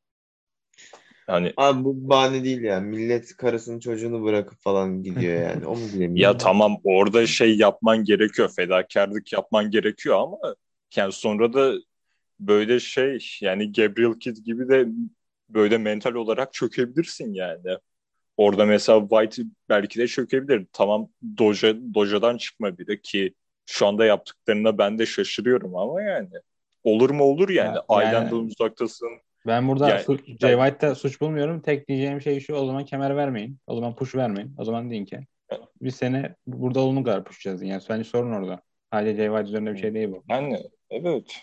Yani Abi bu bahane değil ya. Millet karısının çocuğunu bırakıp falan gidiyor yani. O mu bilemiyorum. ya tamam orada şey yapman gerekiyor. Fedakarlık yapman gerekiyor ama yani sonra da böyle şey yani Gabriel Kidd gibi de böyle mental olarak çökebilirsin yani. Orada mesela White belki de çökebilir. Tamam Doja, Doja'dan çıkma biri ki şu anda yaptıklarına ben de şaşırıyorum ama yani. Olur mu olur yani. Ya, Ailenden yani, uzaktasın. Ben burada yani, su- Jay White'da suç bulmuyorum. Tek diyeceğim şey şu o zaman kemer vermeyin. O zaman push vermeyin. O zaman deyin ki biz seni burada olduğunu kadar pushlayacağız. Yani bence sorun orada. Sadece Jay White üzerinde bir şey değil bu. Yani evet.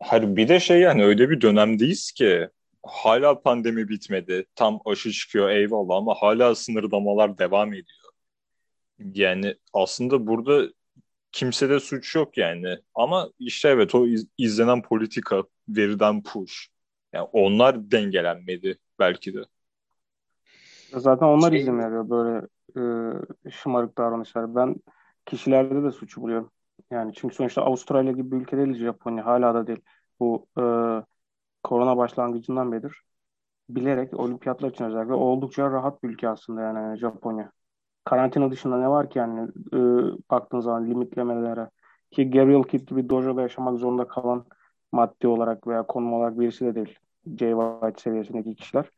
Hayır bir de şey yani öyle bir dönemdeyiz ki hala pandemi bitmedi. Tam aşı çıkıyor eyvallah ama hala sınırlamalar devam ediyor. Yani aslında burada kimsede suç yok yani. Ama işte evet o iz, izlenen politika, veriden push. Yani onlar dengelenmedi belki de. Zaten onlar şey... izin veriyor böyle e, şımarık davranışlar. Ben kişilerde de suçu buluyorum. Yani çünkü sonuçta Avustralya gibi bir ülke değil Japonya. Hala da değil. Bu e, korona başlangıcından beridir. Bilerek olimpiyatlar için özellikle oldukça rahat bir ülke aslında yani Japonya. Karantina dışında ne var ki yani e, baktığın zaman limitlemelere ki Gabriel Kidd gibi dojoda yaşamak zorunda kalan maddi olarak veya konum olarak birisi de değil. Jay White seviyesindeki kişiler.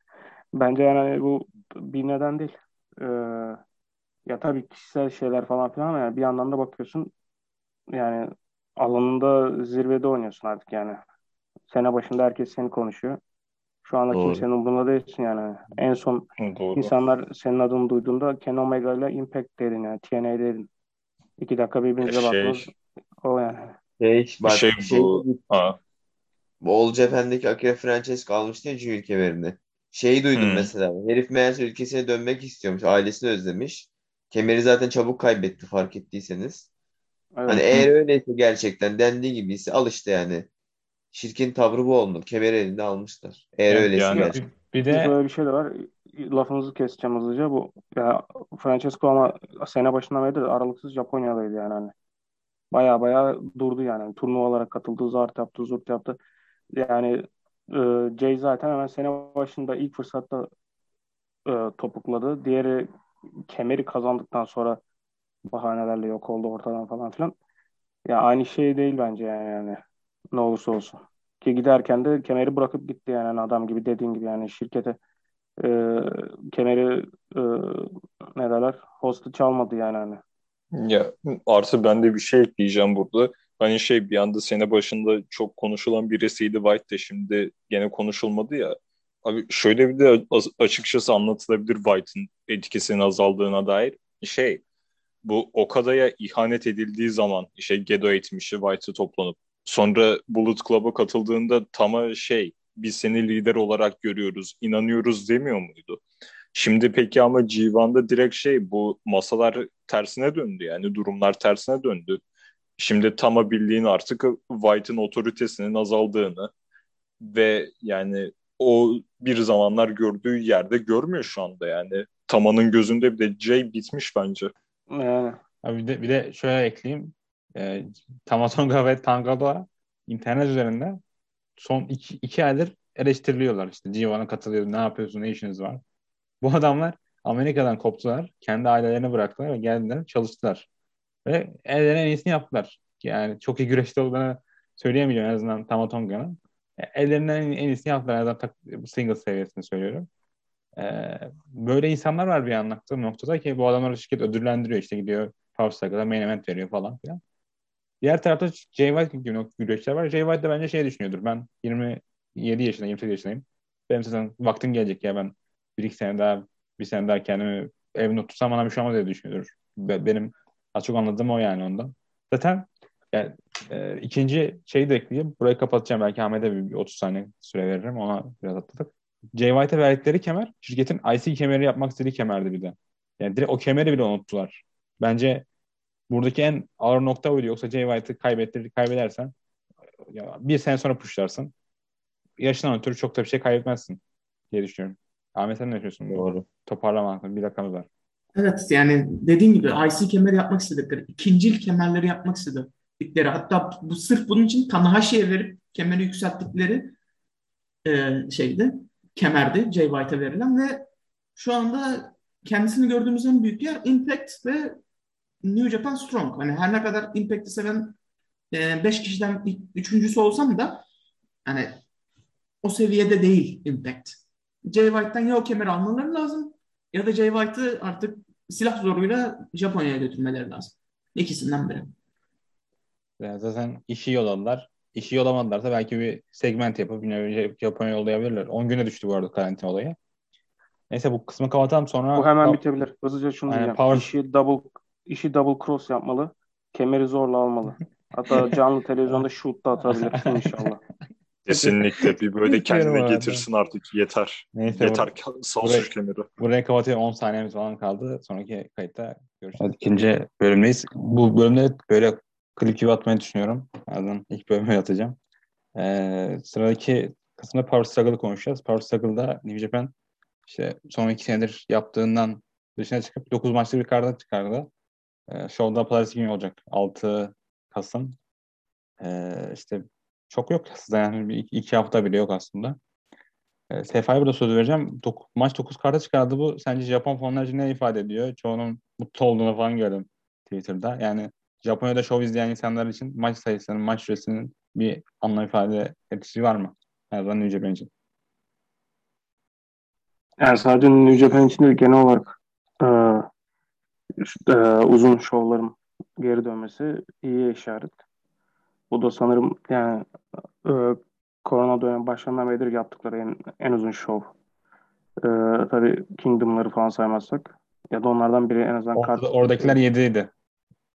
Bence yani bu bir neden değil. Ee, ya tabii kişisel şeyler falan filan ama yani bir yandan da bakıyorsun yani alanında zirvede oynuyorsun artık yani. Sene başında herkes seni konuşuyor. Şu anda Doğru. kimsenin umurunda değilsin yani. En son Doğru. insanlar senin adını duyduğunda Ken Omega ile Impact dedin yani. TNA dedin. İki dakika birbirinize şey, baktınız. O yani. Şey, bak, şey, şey bu. Ha. Japan'daki Akira Francesco almıştı ya Junior kemerini. Şeyi duydum hmm. mesela. Herif meğerse ülkesine dönmek istiyormuş. Ailesini özlemiş. Kemeri zaten çabuk kaybetti fark ettiyseniz. Evet. Hani eğer öyleyse gerçekten dendiği gibiyse al işte yani. Şirkin tavrı bu oldu. Kemeri elinde almışlar. Eğer evet, öyleyse yani, gerçekten. Bir de böyle bir şey de var. Lafınızı keseceğim hızlıca. Bu ya Francesco ama sene başından beri de aralıksız Japonya'daydı yani hani. Baya baya durdu yani. Turnuvalara katıldı, zart yaptı, zurt yaptı. Yani e, Jay zaten hemen sene başında ilk fırsatta e, topukladı. Diğeri kemeri kazandıktan sonra bahanelerle yok oldu ortadan falan filan. Ya aynı şey değil bence yani, yani ne olursa olsun. Ki giderken de kemeri bırakıp gitti yani hani adam gibi dediğin gibi yani şirkete e, kemeri e, ne derler hostu çalmadı yani hani. Ya artı ben de bir şey ekleyeceğim burada. Hani şey bir anda sene başında çok konuşulan birisiydi White de şimdi gene konuşulmadı ya. Abi şöyle bir de açıkçası anlatılabilir White'ın etkisinin azaldığına dair. Şey bu Okada'ya ihanet edildiği zaman işte Gedo etmişi White'ı toplanıp sonra Bullet Club'a katıldığında tama şey biz seni lider olarak görüyoruz, inanıyoruz demiyor muydu? Şimdi peki ama G1'da direkt şey bu masalar tersine döndü yani durumlar tersine döndü. Şimdi Tama bildiğin artık White'ın otoritesinin azaldığını ve yani o bir zamanlar gördüğü yerde görmüyor şu anda yani. Tama'nın gözünde bir de Jay bitmiş bence. Yani. Abi bir de, bir de şöyle ekleyeyim. E, Tamatonga ve Tangaloa internet üzerinde son iki, iki aydır eleştiriliyorlar. İşte G1'a katılıyor, ne yapıyorsun, ne işiniz var? Bu adamlar Amerika'dan koptular, kendi ailelerini bıraktılar ve geldiler, çalıştılar. Ve ellerine en iyisini yaptılar. Yani çok iyi güreşte olduğunu söyleyemeyeceğim en azından Tama Tonga'nın. E, ellerinden en, iyisini yaptılar. En azından single seviyesini söylüyorum. Ee, böyle insanlar var bir anlattığım noktada ki bu adamları şirket ödüllendiriyor. işte gidiyor Power Struggle'a main event veriyor falan filan. Diğer tarafta Jay White gibi güreşler var. Jay White de bence şey düşünüyordur. Ben 27 yaşındayım, 28 yaşındayım. Benim zaten vaktim gelecek ya ben bir iki sene daha bir sene daha kendimi evine otursam bana bir şey olmaz diye düşünüyordur. Benim az çok anladığım o yani ondan. Zaten yani, e, ikinci şeyi de ekleyeyim. Burayı kapatacağım. Belki Ahmet'e bir, bir 30 saniye süre veririm. Ona biraz atladık. Jay White'e verdikleri kemer şirketin IC kemeri yapmak istediği kemerdi bir de. Yani direkt o kemeri bile unuttular. Bence buradaki en ağır nokta oydu. Yoksa Jay White'ı kaybettir, kaybedersen ya bir sene sonra pushlarsın. Yaşından ötürü çok da bir şey kaybetmezsin diye düşünüyorum. Ahmet sen ne düşünüyorsun? Doğru. Toparlama bir dakikamız var. Evet yani dediğim gibi IC kemeri yapmak istedikleri, ikincil kemerleri yapmak istedikleri hatta bu sırf bunun için Tanahashi'ye verip kemeri yükselttikleri e, şeydi, kemerdi Jay White'a verilen ve şu anda kendisini gördüğümüz en büyük yer Impact ve New Japan Strong. Hani her ne kadar Impact'i seven 5 e, kişiden üçüncüsü olsam da hani o seviyede değil Impact. Jay White'tan ya o kemeri almaları lazım ya da Jay White'ı artık silah zoruyla Japonya'ya götürmeleri lazım. İkisinden biri. Yani zaten işi yolladılar. İşi yollamadılarsa belki bir segment yapıp yine Japonya yollayabilirler. 10 güne düştü bu arada karantina olayı. Neyse bu kısmı kapatalım sonra. Bu hemen bitebilir. Hızlıca şunu diyeceğim. Power... İşi double işi double cross yapmalı. Kemeri zorla almalı. Hatta canlı televizyonda shoot da atabilir inşallah. Kesinlikle bir böyle kendine getirsin artık yeter. Neyse, yeter sal buraya, kemeri. Buraya kapatıyorum 10 saniyemiz falan kaldı. Sonraki kayıtta görüşürüz. Hadi ikinci bölümdeyiz. Bu bölümde böyle klip gibi atmayı düşünüyorum. Ardından ilk bölüme atacağım. Ee, sıradaki kısımda Power Struggle'ı konuşacağız. Power Struggle'da New Japan işte son iki senedir yaptığından dışına çıkıp 9 maçlı bir karda çıkardı. Ee, Show'da Pazartesi günü olacak. 6 Kasım. Ee, işte çok yok aslında yani iki, iki hafta bile yok aslında. E, Sefa'ya burada söz vereceğim. Dok- maç 9 karta çıkardı bu. Sence Japon fanlar için ne ifade ediyor? Çoğunun mutlu olduğunu falan gördüm Twitter'da. Yani Japonya'da show izleyen insanlar için maç sayısının, maç süresinin bir anlam ifade etkisi var mı? Her zaman New Japan için. Yani sadece New Japan için değil genel olarak e, e, uzun şovların geri dönmesi iyi işaret. Bu da sanırım yani e, korona dönemi başlarından beridir yaptıkları en, en uzun show. E, tabii Kingdom'ları falan saymazsak. Ya da onlardan biri en azından Orada, kart... Oradakiler 7'ydi.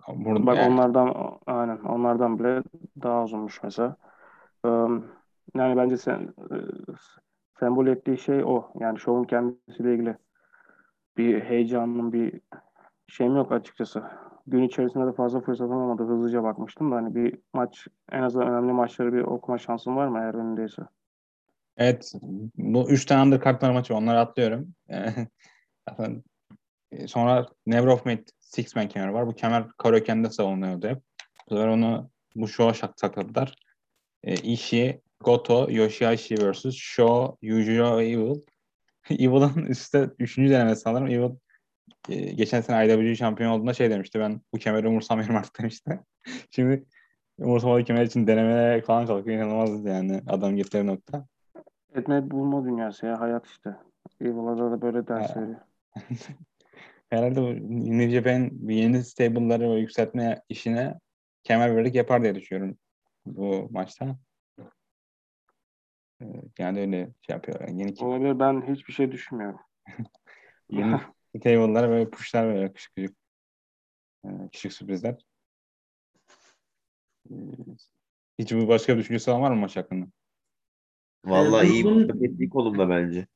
Burada Bak yani. onlardan aynen onlardan bile daha uzunmuş mesela. E, yani bence sen e, sembol ettiği şey o. Yani şovun kendisiyle ilgili bir heyecanın bir şeyim yok açıkçası gün içerisinde de fazla fırsatım olmadı. Hızlıca bakmıştım da hani bir maç en azından önemli maçları bir okuma şansım var mı eğer önündeyse? Evet. Bu üç tane undercardlar maçı onları atlıyorum. E, sonra Mate Six Man kemeri var. Bu kemer Karoken'de savunuyordu hep. Bu sefer onu bu show'a sakladılar. E, Ishii, Goto, Yoshihashi vs. Sho, Yujiro Evil. Evil'ın üstte üçüncü denemesi sanırım. Evil e, geçen sene IWG şampiyon olduğunda şey demişti ben bu kemeri umursamıyorum artık demişti. Şimdi umursamalı kemer için denemeye falan kalkıyor. İnanılmaz yani adam getirdiği nokta. Etme bulma dünyası ya hayat işte. Evil'da da böyle ders veriyor. Herhalde bu New Japan yeni stable'ları ve yükseltme işine kemer vererek yapar diye düşünüyorum bu maçta. E, yani öyle şey yapıyor. Yani yeni Olabilir ben hiçbir şey düşünmüyorum. yeni table'lar böyle pushlar böyle küçük küçük e, küçük sürprizler. E, hiç bu başka bir düşüncesi var mı maç hakkında? Vallahi iyi bir paketli kolumda bence.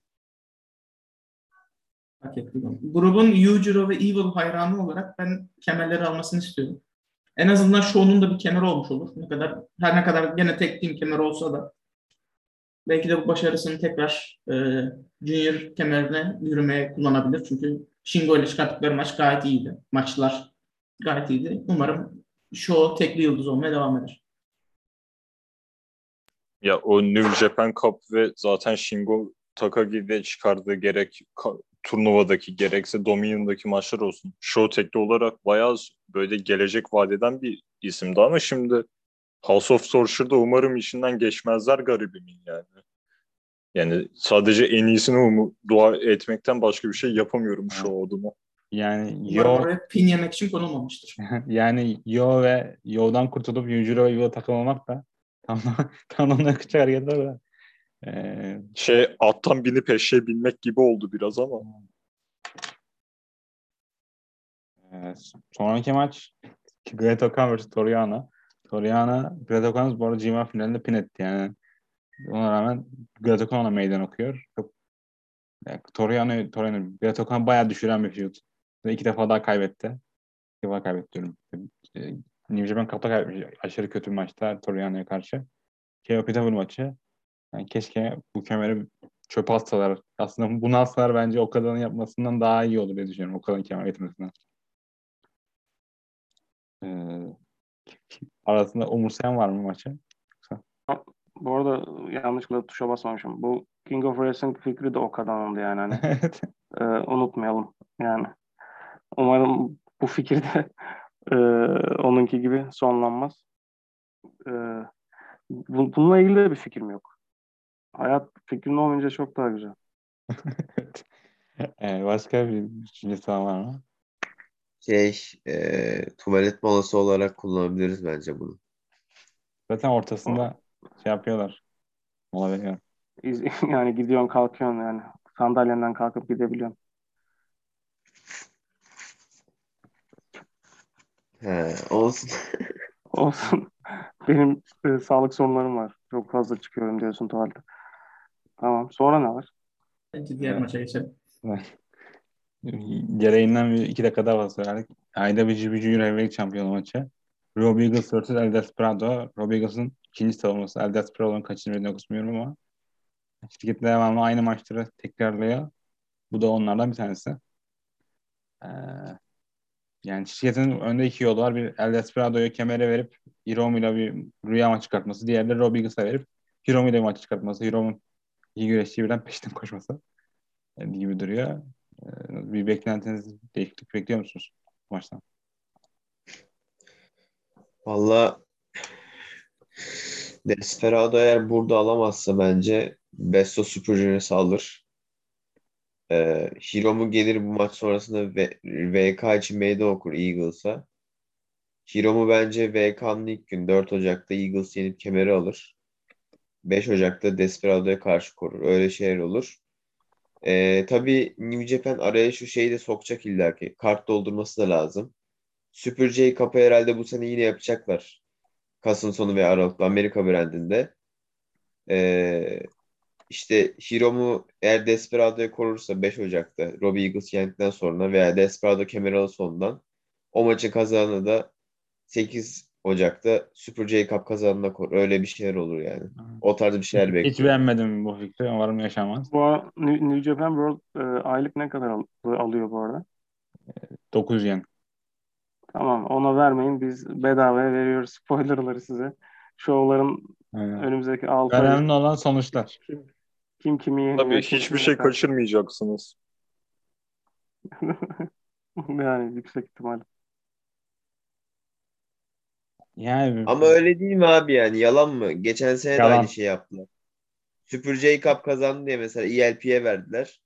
Grubun Yujiro ve Evil hayranı olarak ben kemerleri almasını istiyorum. En azından Show'nun da bir kemer olmuş olur. Ne kadar her ne kadar gene tek team kemer olsa da belki de bu başarısını tekrar e, Junior kemerine yürümeye kullanabilir. Çünkü Shingo ile çıkarttıkları maç gayet iyiydi. Maçlar gayet iyiydi. Umarım şu tekli yıldız olmaya devam eder. Ya o New Japan Cup ve zaten Shingo Takagi'de çıkardığı gerek turnuvadaki gerekse Dominion'daki maçlar olsun. Show tekli olarak bayağı böyle gelecek vadeden bir isimdi ama şimdi House of Sorcerer'da umarım işinden geçmezler garibimin yani. Yani sadece en iyisini umu, dua etmekten başka bir şey yapamıyorum şu oduma. Yani Yo pin yemek için konulmamıştır. yani Yo ve Yo'dan kurtulup Yujiro ve Yo'da takılmamak da tam tam onların küçük hareketler de. Ee, şey attan binip eşeğe binmek gibi oldu biraz ama. Ee, sonraki maç Great Okan vs. Toriana. Toriana, Great Okan bu arada GMA finalinde pin etti yani. Ona rağmen Great Okan ona meydan okuyor. Çok yani Toriano, Toriano, Great Okan bayağı düşüren bir. Ve iki defa daha kaybetti. İki defa kaybetti diyorum. E, New Japan Cup'ta kaybetmiş. Aşırı kötü bir maçta Toriano'ya karşı. KO Pitbull maçı. Yani keşke bu kemeri çöpe atsalar. Aslında bunu atsalar bence o kadarını yapmasından daha iyi olur diye düşünüyorum. O kadar kemer getirmesinden. Ee, arasında umursayan var mı maçı? Bu arada yanlışlıkla tuşa basmamışım. Bu King of Wrestling fikri de o kadarındı yani. Hani, e, unutmayalım yani. Umarım bu fikir de e, onunki gibi sonlanmaz. E, bu, bununla ilgili de bir fikrim yok. Hayat fikrin olmayınca çok daha güzel. evet, başka bir düşüncesi var mı? Şey, e, tuvalet molası olarak kullanabiliriz bence bunu. Zaten ortasında şey yapıyorlar. Mola veriyor. Yani gidiyorsun kalkıyorsun yani. Sandalyenden kalkıp gidebiliyorsun. He, olsun. olsun. Benim e, sağlık sorunlarım var. Çok fazla çıkıyorum diyorsun tuvalete. Tamam. Sonra ne var? Bence diğer maça geçelim. Gereğinden bir iki dakika daha fazla verdik. Ayda bir Junior Heavyweight şampiyonu maçı. Rob Eagles vs. El Desperado. Rob Eagles'ın ikinci savunması. El Desperado'nun kaçıncı verdiğini okutmuyorum ama şirket devamlı aynı maçları tekrarlıyor. Bu da onlardan bir tanesi. Ee, yani şirketin önde iki yolu var. Bir El Desperado'yu kemere verip Hiromu ile bir rüya maç çıkartması. Diğeri de Rob Eagles'a verip Hiromu ile bir maç çıkartması. Hiromu'nun iyi güreşçi birden peşinden koşması yani gibi duruyor. Ee, bir beklentiniz, değişiklik bekliyor musunuz maçtan? Valla Desperado eğer burada alamazsa bence Besto Super Junior'ı alır. Ee, Hiromu gelir bu maç sonrasında v- VK için meydan okur Eagles'a. Hiromu bence VK'nın ilk gün 4 Ocak'ta Eagles yenip kemeri alır. 5 Ocak'ta Desperado'ya karşı korur. Öyle şeyler olur. Ee, tabii New Japan araya şu şeyi de sokacak illaki. Kart doldurması da lazım. Super J Cup'ı herhalde bu sene yine yapacaklar. Kasım sonu ve Aralık'ta Amerika brandinde. Ee, işte Hiromu eğer Desperado'yu korursa 5 Ocak'ta Robbie Eagles yendikten sonra veya Desperado kemeralı sondan o maçı kazanı da 8 Ocak'ta Super J Cup kazanına korur. Öyle bir şeyler olur yani. O tarz bir şeyler bekliyorum. Hiç beğenmedim bu fikri. Umarım yaşamaz. Bu New Japan World e, aylık ne kadar al- alıyor bu arada? 9 yen. Tamam ona vermeyin. Biz bedavaya veriyoruz spoilerları size. Şovların Aynen. önümüzdeki 6 ay. Önemli olan sonuçlar. Kim, kim kimi yeniyor. Tabii hiçbir şey kaçırmayacaksınız. yani yüksek ihtimal. Yani Ama öyle değil mi abi yani? Yalan mı? Geçen sene Yalan. de aynı şey yaptılar. Super J Cup kazandı diye mesela ELP'ye verdiler.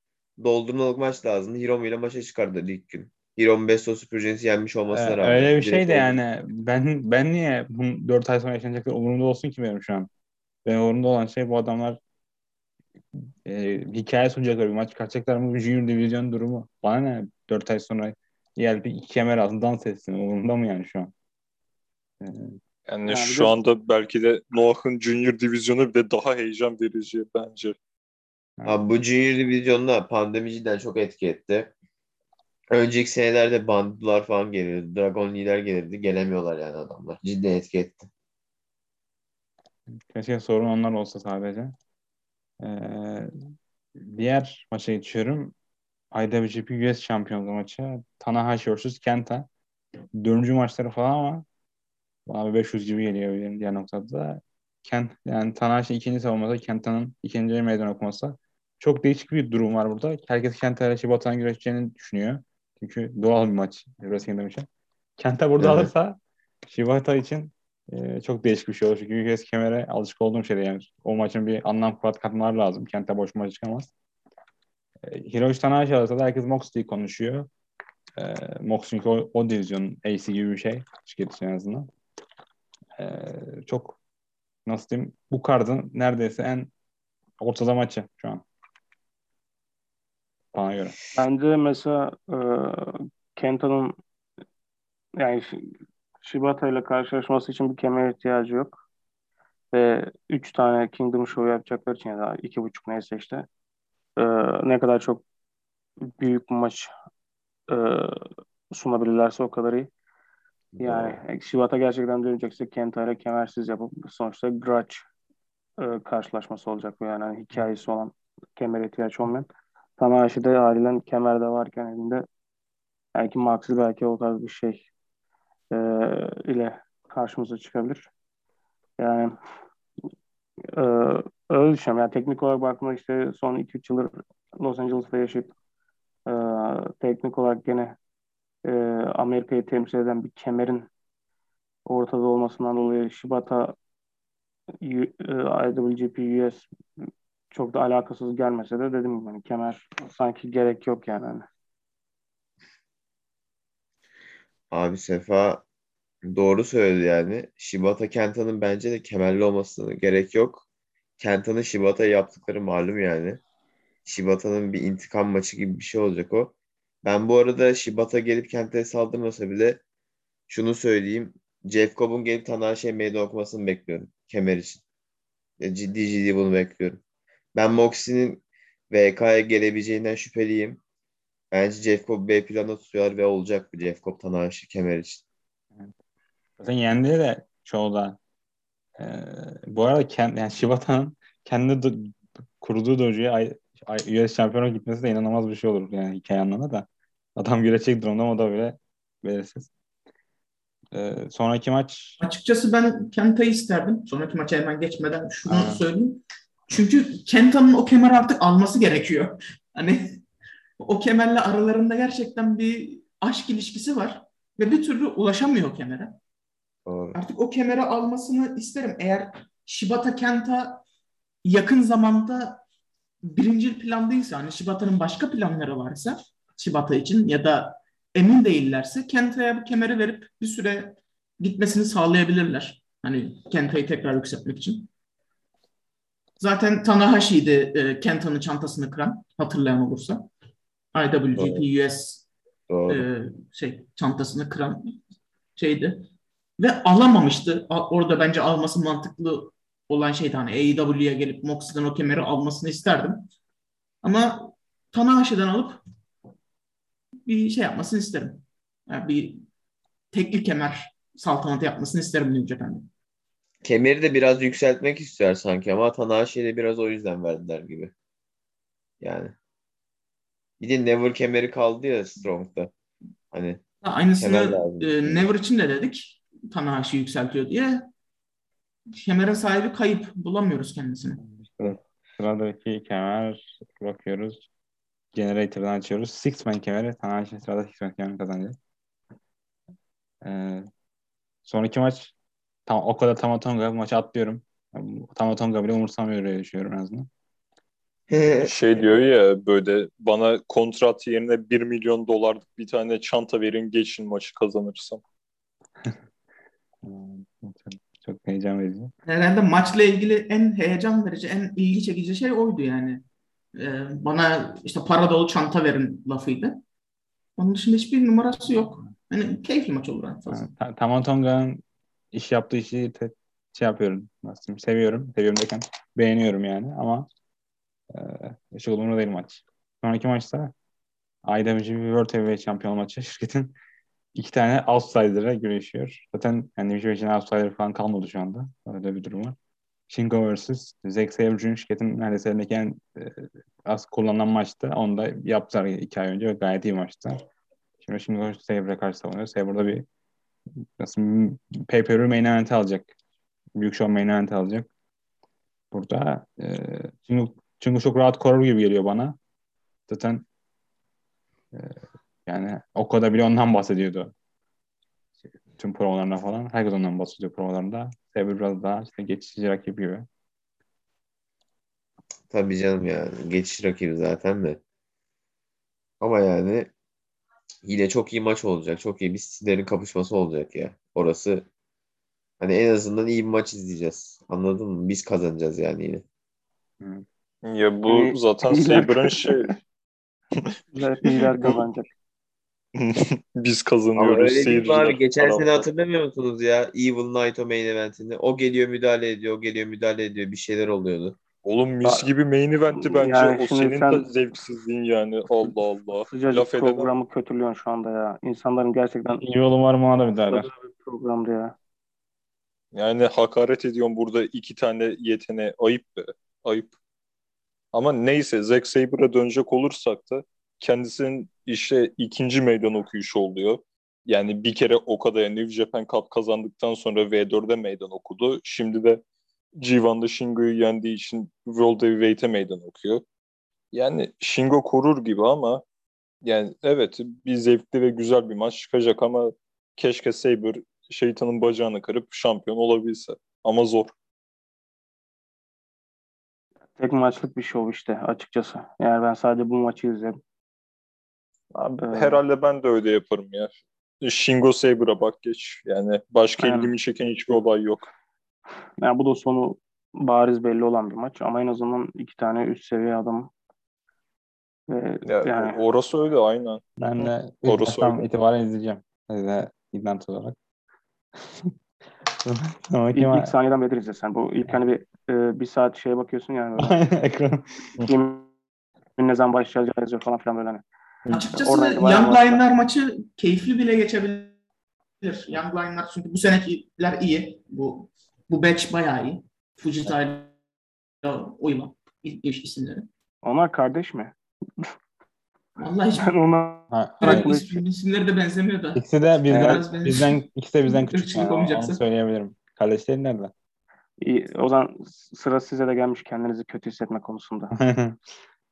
Doldurmalık maç lazım. Hiromu ile maça çıkardı ilk gün. Hiromu Besto Super J'si yenmiş olmasına ee, rağmen. Öyle bir şey de yani. Ben ben niye bu 4 ay sonra yaşanacaklar umurumda olsun ki benim şu an. Benim umurumda olan şey bu adamlar e, hikaye sunacaklar bir maç çıkartacaklar mı? Junior Division durumu. Bana ne? 4 ay sonra ELP iki kemer altında dans etsin. Umurumda mı yani şu an? Yani, yani şu de... anda belki de Noah'ın Junior Divizyonu bile daha heyecan verici bence. Abi bu Junior Divizyonda pandemi cidden çok etki etti. Önceki senelerde bandılar falan geliyordu. Dragon lider gelirdi. Gelemiyorlar yani adamlar. Cidden etki etti. Keşke sorun onlar olsa sadece. Ee, diğer maça geçiyorum. IWGP US şampiyonluğu maçı. Tanahashi vs. Kenta. Dördüncü maçları falan ama Abi 500 gibi geliyor benim diğer noktada. Kent, yani Tanahashi ikinci savunmada Kenta'nın ikinci meydan okuması. Çok değişik bir durum var burada. Herkes Kenta'yla Shibata'nın güreşeceğini düşünüyor. Çünkü doğal bir maç. Wrestling demişim. Kenta burada evet. alırsa Shibata için e, çok değişik bir şey olur. Çünkü bir kez kemere alışık olduğum şey yani. O maçın bir anlam kurat katmaları lazım. Kente boş maç çıkamaz. E, Hiroshi Tanahashi arasında da herkes Moxley konuşuyor. E, Mox çünkü o, o divizyonun AC gibi bir şey. Şirket en azından. E, çok nasıl diyeyim bu kardın neredeyse en ortada maçı şu an. Bana göre. Bence mesela e, Kenta'nın yani Shibata ile karşılaşması için bir kemer ihtiyacı yok. Ve 3 tane Kingdom Show yapacaklar için ya da iki buçuk neyse işte e, ne kadar çok büyük maç e, sunabilirlerse o kadar iyi. Yani Shibata gerçekten dönecekse Kenta ile kemersiz yapıp sonuçta grudge e, karşılaşması olacak bu yani. yani hikayesi olan kemer ihtiyaç olmayan. Tanahashi'de haliyle kemer de varken elinde belki Maxi belki o tarz bir şey e, ile karşımıza çıkabilir. Yani e, öyle düşünüyorum. Yani teknik olarak baktığımda işte son 2-3 yıldır Los Angeles'ta yaşayıp e, teknik olarak gene e, Amerika'yı temsil eden bir kemerin ortada olmasından dolayı Shibata e, IWGP US çok da alakasız gelmese de dedim gibi hani kemer sanki gerek yok yani. Hani. Abi Sefa doğru söyledi yani. Shibata Kenta'nın bence de kemerli olmasına gerek yok. Kenta'nın Shibata'ya yaptıkları malum yani. Shibata'nın bir intikam maçı gibi bir şey olacak o. Ben bu arada Shibata gelip Kenta'ya saldırmasa bile şunu söyleyeyim. Jeff Cobb'un gelip Tanahashi'ye meydan okumasını bekliyorum. Kemer için. Ciddi ciddi bunu bekliyorum. Ben Moxie'nin VK'ya gelebileceğinden şüpheliyim. Bence Jeff Cobb B plana tutuyor ve olacak bir Jeff Cobb Tanahashi kemer için. Zaten yendi de çoğu da. Ee, bu arada kend, yani Shibata'nın kendi do- kurduğu dojuya US şampiyona gitmesi de inanılmaz bir şey olur yani hikaye anlamında da. Adam güreşecek durumda o da bile belirsiz. Ee, sonraki maç Açıkçası ben Kenta'yı isterdim. Sonraki maça hemen geçmeden şunu Aynen. söyleyeyim. Çünkü Kenta'nın o kemer artık alması gerekiyor. Hani o kemerle aralarında gerçekten bir aşk ilişkisi var ve bir türlü ulaşamıyor kemere. Doğru. Artık o kemere almasını isterim. Eğer Shibata Kenta yakın zamanda birinci plandaysa, hani Shibata'nın başka planları varsa Shibata için ya da emin değillerse Kenta'ya bu kemeri verip bir süre gitmesini sağlayabilirler. Hani Kenta'yı tekrar yükseltmek için. Zaten Tanahashi'ydi e, Kenta'nın çantasını kıran hatırlayan olursa. IWGP US e, şey çantasını kıran şeydi. Ve alamamıştı. Orada bence alması mantıklı olan şeydi. Hani AEW'ye gelip Moxley'den o kemeri almasını isterdim. Ama Tanahashi'den alıp bir şey yapmasını isterim. Yani bir tekli kemer saltanatı yapmasını isterim New Japan'da. Kemeri de biraz yükseltmek istiyor sanki ama Tanahashi'ye de biraz o yüzden verdiler gibi. Yani. Bir de Never kemeri kaldı ya Strong'da. Hani ha, aynısını e, Never için de dedik. Tanahashi yükseltiyor diye. Kemere sahibi kayıp. Bulamıyoruz kendisini. Sıradaki kemer bakıyoruz. Generator'dan açıyoruz. Six man kemeri. Tanahashi sırada six man kemeri kazanacak. Ee, sonraki maç tam, o kadar Tamatonga maçı atlıyorum. Tamatonga bile umursamıyor diye düşünüyorum en azından. şey diyor ya böyle bana kontrat yerine 1 milyon dolarlık bir tane çanta verin geçin maçı kazanırsam. çok, çok heyecan verici. Herhalde maçla ilgili en heyecan verici, en ilgi çekici şey oydu yani. Ee, bana işte para dolu çanta verin lafıydı. Onun dışında hiçbir numarası yok. Yani keyifli maç olur en fazla. Tamatonga'nın iş yaptığı işi te, şey yapıyorum. Nasıl seviyorum. Seviyorum derken beğeniyorum yani ama e, çok umurumda değil maç. Sonraki maçta IWGP World Heavyweight Şampiyon maçı şirketin iki tane outsider'a güreşiyor. Zaten yani bir için outsider falan kalmadı şu anda. Öyle bir durum var. Shingo vs. Zack Sabre Jr. şirketin neredeyse en e, az kullanılan maçtı. Onu da yaptılar iki ay önce ve gayet iyi maçtı. Şimdi Shingo Sabre'e karşı savunuyor. Sabre'da bir nasıl pay-per-view main event alacak. Büyük show main event alacak. Burada e, Shingo, Shingo çok rahat korur gibi geliyor bana. Zaten e, yani o kadar bile ondan bahsediyordu. Bütün provalarına falan. Herkes ondan bahsediyor provalarında. Saber biraz daha işte geçici rakip gibi. Tabii canım yani. Geçiş rakibi zaten de. Ama yani yine çok iyi maç olacak. Çok iyi bir stillerin kapışması olacak ya. Orası hani en azından iyi bir maç izleyeceğiz. Anladın mı? Biz kazanacağız yani yine. Ya bu zaten Saber'ın şey Evet, iyiler kazanacak. biz Ama kazanıyoruz. öyle değil abi? Geçen sene hatırlamıyor musunuz ya? Evil Knight o main eventinde. O geliyor müdahale ediyor, o geliyor müdahale ediyor. Bir şeyler oluyordu. Oğlum mis gibi main event'ti bence. Yani o senin sen- de zevksizliğin yani. Allah Allah. Sıcacık Laf edemem. programı kötülüyorsun şu anda ya. İnsanların gerçekten İyi yolum var mı ona da bir derler. Programdı ya. Yani hakaret ediyorum burada iki tane yeteneğe. Ayıp be. Ayıp. Ama neyse Zack Saber'a dönecek olursak da kendisinin işte ikinci meydan okuyuşu oluyor. Yani bir kere Okada'ya New Japan Cup kazandıktan sonra V4'e meydan okudu. Şimdi de G1'da Shingo'yu yendiği için World Heavyweight'e meydan okuyor. Yani Shingo korur gibi ama yani evet bir zevkli ve güzel bir maç çıkacak ama keşke Saber şeytanın bacağını kırıp şampiyon olabilse. Ama zor. Tek maçlık bir şov işte açıkçası. Yani ben sadece bu maçı izledim. Abi, Ee, herhalde ben de öyle yaparım ya. Shingo Saber'a bak geç. Yani başka Aynen. ilgimi çeken hiçbir olay yok. Yani bu da sonu bariz belli olan bir maç ama en azından iki tane üst seviye adam ve Ya, yani Orası öyle aynen. Ben de Orası öyle. itibaren izleyeceğim. Size idlant olarak. İlk, ilk saniyeden beri izlesen. Bu ilk hani bir, e, bir saat şeye bakıyorsun yani ekran. Kimin ne zaman başlayacağı yazıyor falan filan böyle hani. Açıkçası Young. Lion'lar maçı keyifli bile geçebilir. Young Lion'lar çünkü bu senekiler iyi. Bu bu batch bayağı iyi. Fujita ile uyma isimleri. Onlar kardeş mi? Vallahi hiç Ben ona Ha, evet. Evet. isimleri de benzemiyor da. İkisi de bizden, benziyor. bizden, ikisi de bizden küçük. Yani, söyleyebilirim. Kardeşlerin nerede? iyi. O zaman sıra size de gelmiş kendinizi kötü hissetme konusunda.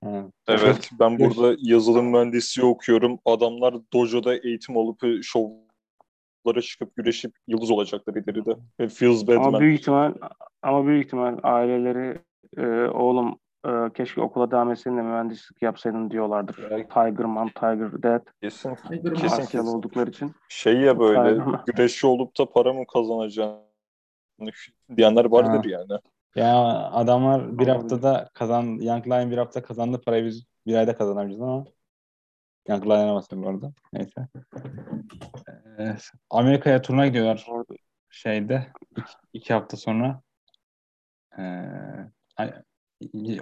Evet. Evet ben burada yazılım mühendisliği okuyorum. Adamlar dojo'da eğitim alıp şovlara çıkıp güreşip yıldız olacaklar ileride. Ve feels bad Ama man. büyük ihtimal ama büyük ihtimal aileleri e, oğlum e, keşke okula devam etseydin de mühendislik yapsaydın diyorlardır. Ya- Tiger Mom, Tiger Dad. Kesin. Tiger Kesin, Asyalı kesin. oldukları için. Şey ya böyle güreşçi olup da para mı kazanacaksın diyenler vardır yani. Ya adamlar bir Olabilir. haftada kazan, Young Lion bir hafta kazandı parayı biz bir ayda kazanamayacağız ama Young Lion'a basıyorum bu arada. Neyse. Ee, Amerika'ya turuna gidiyorlar şeyde iki, iki hafta sonra. Ee,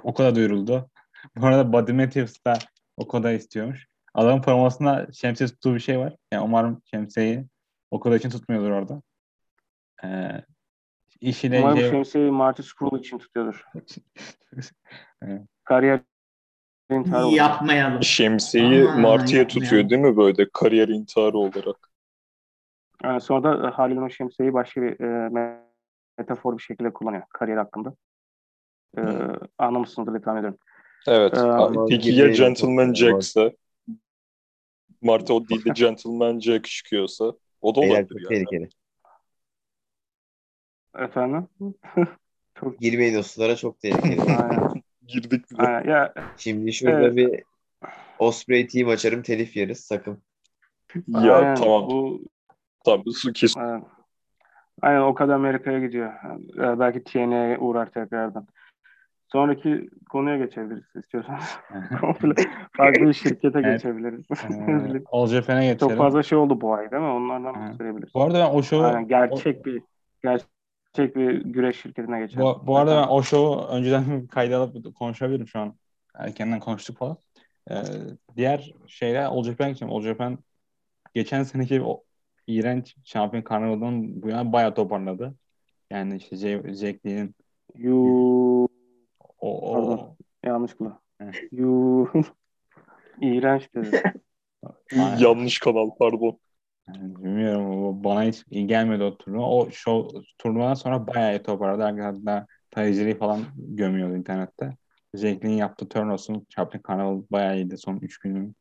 o kadar duyuruldu. Bu arada Buddy Matthews da o kadar istiyormuş. Adamın formasında şemsiye tuttuğu bir şey var. Yani umarım şemsiyeyi o kadar için tutmuyordur orada. Ee, işine Umarım şey- şemsiyeyi Marty Scurll için tutuyordur. Evet. Kariyer intihar olur. Yapmayalım. Şemsiyeyi Aman, Martı'ya yapmayalım. tutuyor değil mi böyle kariyer intiharı olarak? Yani sonra da e, Halil'in o şemsiyeyi başka bir e, metafor bir şekilde kullanıyor kariyer hakkında. E, Hmm. anlamışsınızdır diye tahmin ediyorum. Evet. Ee, Peki ya. Gentleman Jack'sa? Martı o değil de Gentleman Jack çıkıyorsa o da olabilir çok yani. tehlikeli. Efendim? Çok Girmeyin o sulara çok tehlikeli. aynen. Girdik bile. aynen. Ya Şimdi şurada Evet. bir Osprey team açarım telif yeriz sakın. Ya aynen, tamam. Bu Tamam. Su kes. Aynen. Aynen o kadar Amerika'ya gidiyor. Yani, belki TNA'ya uğrar tekrardan. Sonraki konuya geçebiliriz istiyorsanız. Komple farklı bir şirkete Evet. geçebiliriz. Ee, All Japan'e geçelim. Çok fazla şey oldu bu ay değil mi? Onlardan bahsedebiliriz. Bu arada ben o şovu Aynen, gerçek bir gerçek bir güreş şirketine geçelim. bu, bu arada ben o şovu önceden kayda alıp konuşabilirim şu an. Erkenden konuştuk falan. Ee, diğer şeyler All Japan için. All Japan geçen seneki o iğrenç şampiyon karnavalından bu yana bayağı toparladı. Yani işte J- Jack Lee'nin You o, o Pardon. yanlışlıkla. You iğrenç dedi. Yanlış kanal pardon. Bilmiyorum bana hiç iyi gelmedi o turnuva. O show turnuvadan sonra bayağı iyi toparladı. Hatta Tajiri falan gömüyordu internette. Jack'in yaptığı turn olsun. Chaplin Carnival bayağı iyiydi son 3 günün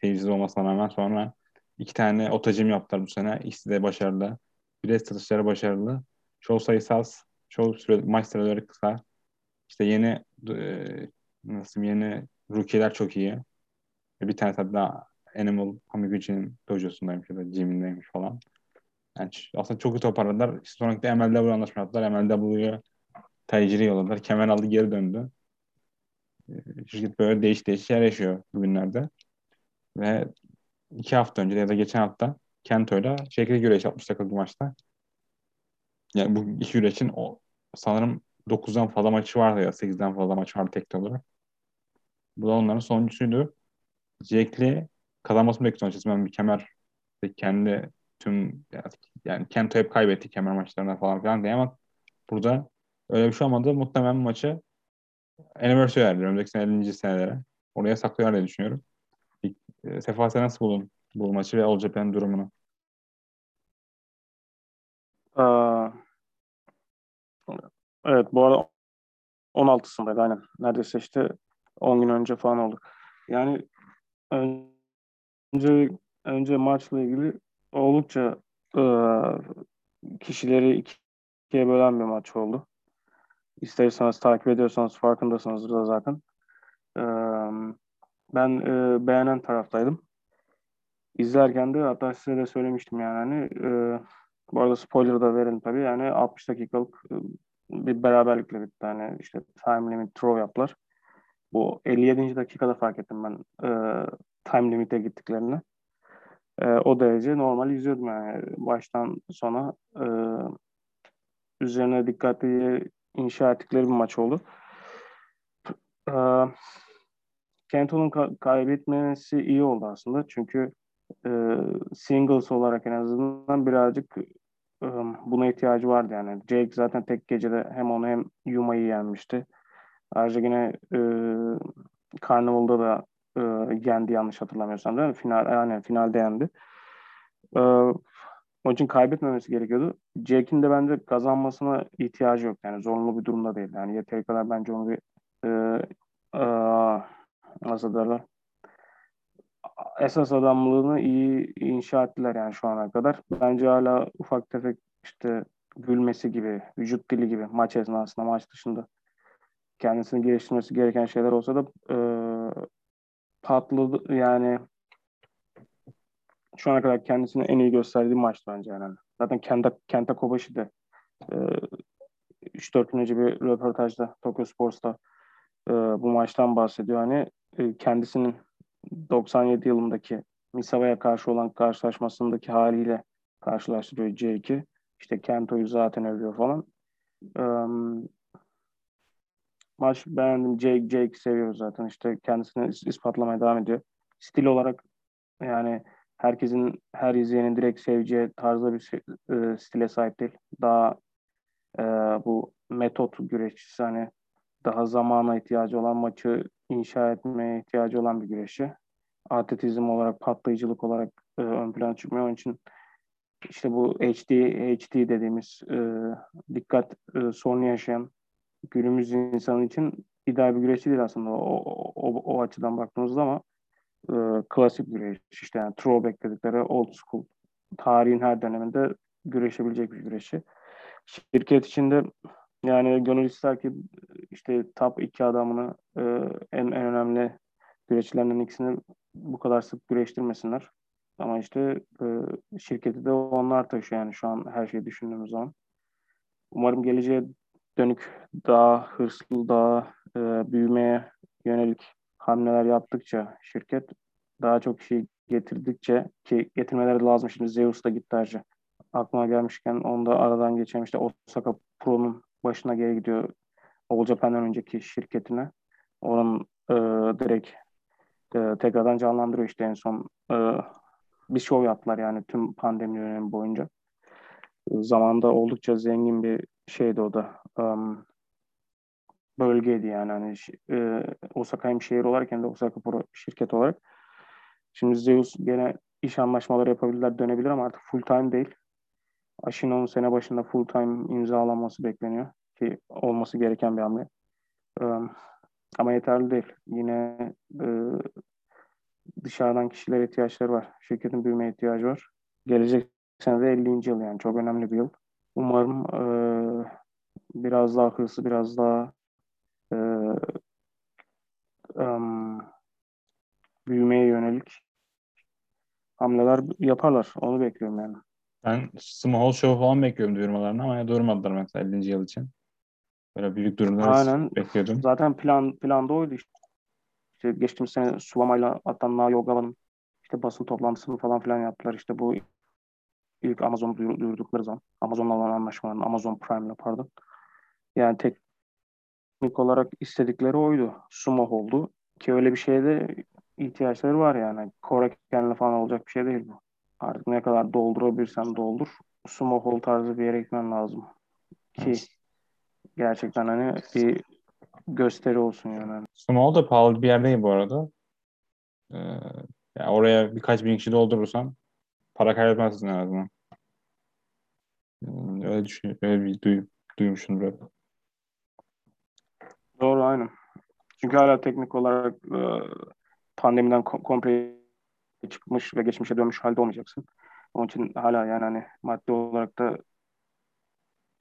seyircisiz olmasına rağmen sonra iki tane otacım yaptılar bu sene. İkisi de başarılı. Bilet satışları başarılı. Show sayısı az. Show süre, maç süreleri kısa. İşte yeni e, nasıl yeni rookie'ler çok iyi. Bir tane hatta Animal Hamiguchi'nin dojosundaymış ya da gym'indeymiş falan. Yani aslında çok iyi toparladılar. İşte sonraki MLW anlaşma yaptılar. MLW'ye teciri yolladılar. Kemer aldı geri döndü. Ee, şirket böyle değiş değiş yer yaşıyor bugünlerde. Ve iki hafta önce ya da geçen hafta Kento'yla şekil güreş yapmış takıldı maçta. Yani bu iki güreşin o sanırım 9'dan fazla maçı vardı ya 8'den fazla maç vardı tek olarak. Bu da onların sonuncusuydu. Jake'li kazanmasını bekliyorum açıkçası. Ben bir kemer kendi tüm yani Kento hep kaybetti kemer maçlarında falan filan diye ama burada öyle bir şey olmadı. Muhtemelen maçı anniversary verdiler. Önümüzdeki sene 50. senelere. Oraya saklıyorlar diye düşünüyorum. E, Sefa sen nasıl buldun bu maçı ve Olcapen'in durumunu? Aa, evet bu arada 16'sındaydı aynen. Neredeyse işte 10 gün önce falan oldu. Yani önce önce maçla ilgili oldukça e, kişileri ikiye bölen bir maç oldu. İsterseniz takip ediyorsanız farkındasınız da zaten. E, ben e, beğenen taraftaydım. İzlerken de hatta size de söylemiştim yani hani e, bu arada spoiler da verin tabii yani 60 dakikalık e, bir beraberlikle bir tane işte time limit throw yaptılar. Bu 57. dakikada fark ettim ben e, time limit'e gittiklerini. E, o derece normal izliyordum yani baştan sona e, üzerine dikkatli inşa ettikleri bir maç oldu. E, Kenton'un ka- kaybetmesi iyi oldu aslında çünkü e, singles olarak en azından birazcık e, buna ihtiyacı vardı yani. Jake zaten tek gecede hem onu hem Yuma'yı yenmişti. Ayrıca yine e, Carnival'da da e, yendi yanlış hatırlamıyorsam değil mi? Final, yani finalde yendi. E, onun için kaybetmemesi gerekiyordu. Jake'in de bence kazanmasına ihtiyacı yok. Yani zorunlu bir durumda değil. Yani yeteri kadar bence onu bir e, e, nasıl derler esas adamlığını iyi inşa ettiler yani şu ana kadar. Bence hala ufak tefek işte gülmesi gibi, vücut dili gibi maç esnasında, maç dışında kendisini geliştirmesi gereken şeyler olsa da e, patladı yani şu ana kadar kendisini en iyi gösterdiği maçtı bence yani. Zaten Kenta, Kenta Kobashi de e, 3-4 gün önce bir röportajda Tokyo Sports'ta e, bu maçtan bahsediyor. Hani e, kendisinin 97 yılındaki Misawa'ya karşı olan karşılaşmasındaki haliyle karşılaştırıyor C2. İşte Kento'yu zaten övüyor falan. Um, maç beğendim. Jake, Jake seviyor zaten. İşte kendisini ispatlamaya devam ediyor. Stil olarak yani herkesin, her izleyenin direkt seveceği tarzda bir e, stile sahip değil. Daha e, bu metot güreşçisi hani daha zamana ihtiyacı olan maçı inşa etmeye ihtiyacı olan bir güreşi. Atletizm olarak, patlayıcılık olarak e, ön plana çıkmıyor. Onun için işte bu HD, HD dediğimiz e, dikkat e, sorunu yaşayan günümüz insanı için ideal bir güreşçi değil aslında o, o, o açıdan baktığımızda ama e, klasik güreş işte yani throwback dedikleri old school tarihin her döneminde güreşebilecek bir güreşçi. Şirket içinde yani gönül ister ki işte top iki adamını e, en, en önemli güreşçilerinden ikisini bu kadar sık güreştirmesinler. Ama işte e, şirketi de onlar taşıyor yani şu an her şeyi düşündüğümüz zaman. Umarım geleceğe dönük daha hırslı, daha e, büyümeye yönelik hamleler yaptıkça şirket daha çok şey getirdikçe ki getirmeleri lazım. Şimdi Zeus da gitti ayrıca. Aklıma gelmişken onu da aradan geçelim. İşte Osaka Pro'nun başına geri gidiyor. All Japan'dan önceki şirketine. Onun e, direkt e, tekrardan canlandırıyor işte en son e, bir show yaptılar yani tüm pandemi dönemi boyunca. E, zamanda oldukça zengin bir şeydi o da. Um, bölgeydi yani hani e, Osaka hem şehir olarak hem de Osaka Pro şirket olarak. Şimdi Zeus gene iş anlaşmaları yapabilirler, dönebilir ama artık full time değil. Ashino'nun sene başında full time imzalanması bekleniyor ki olması gereken bir hamle. Um, ama yeterli değil. Yine e, dışarıdan kişilere ihtiyaçları var. Şirketin büyüme ihtiyacı var. Gelecek sene de 50. yıl yani çok önemli bir yıl. Umarım e, biraz daha hırslı, biraz daha e, um, büyümeye yönelik hamleler yaparlar. Onu bekliyorum yani. Ben Small Show falan bekliyorum duyurmalarını ama ya durmadılar mesela 50. yıl için. Böyle büyük durumlar Aynen. bekliyordum. Zaten plan planda oydu işte. işte geçtiğimiz sene Sulama'yla hatta Nao Yogava'nın işte basın toplantısını falan filan yaptılar. İşte bu ilk Amazon duyur, duyurdukları zaman. Amazon'la olan anlaşmanın Amazon Prime'la pardon. Yani teknik olarak istedikleri oydu. Sumo oldu. Ki öyle bir şeye de ihtiyaçları var yani. Core kendine falan olacak bir şey değil bu. Artık ne kadar doldurabilirsen doldur. Sumo hold tarzı bir yere gitmen lazım. Ki gerçekten hani bir gösteri olsun yani. Small da pahalı bir yer değil bu arada. Ee, yani oraya birkaç bin kişi doldurursan para kaybetmezsin en azından. Hmm, öyle düşünüyorum. Öyle bir duy, duymuşum hep. Doğru aynen. Çünkü hala teknik olarak e, pandemiden kom- komple çıkmış ve geçmişe dönmüş halde olmayacaksın. Onun için hala yani hani maddi olarak da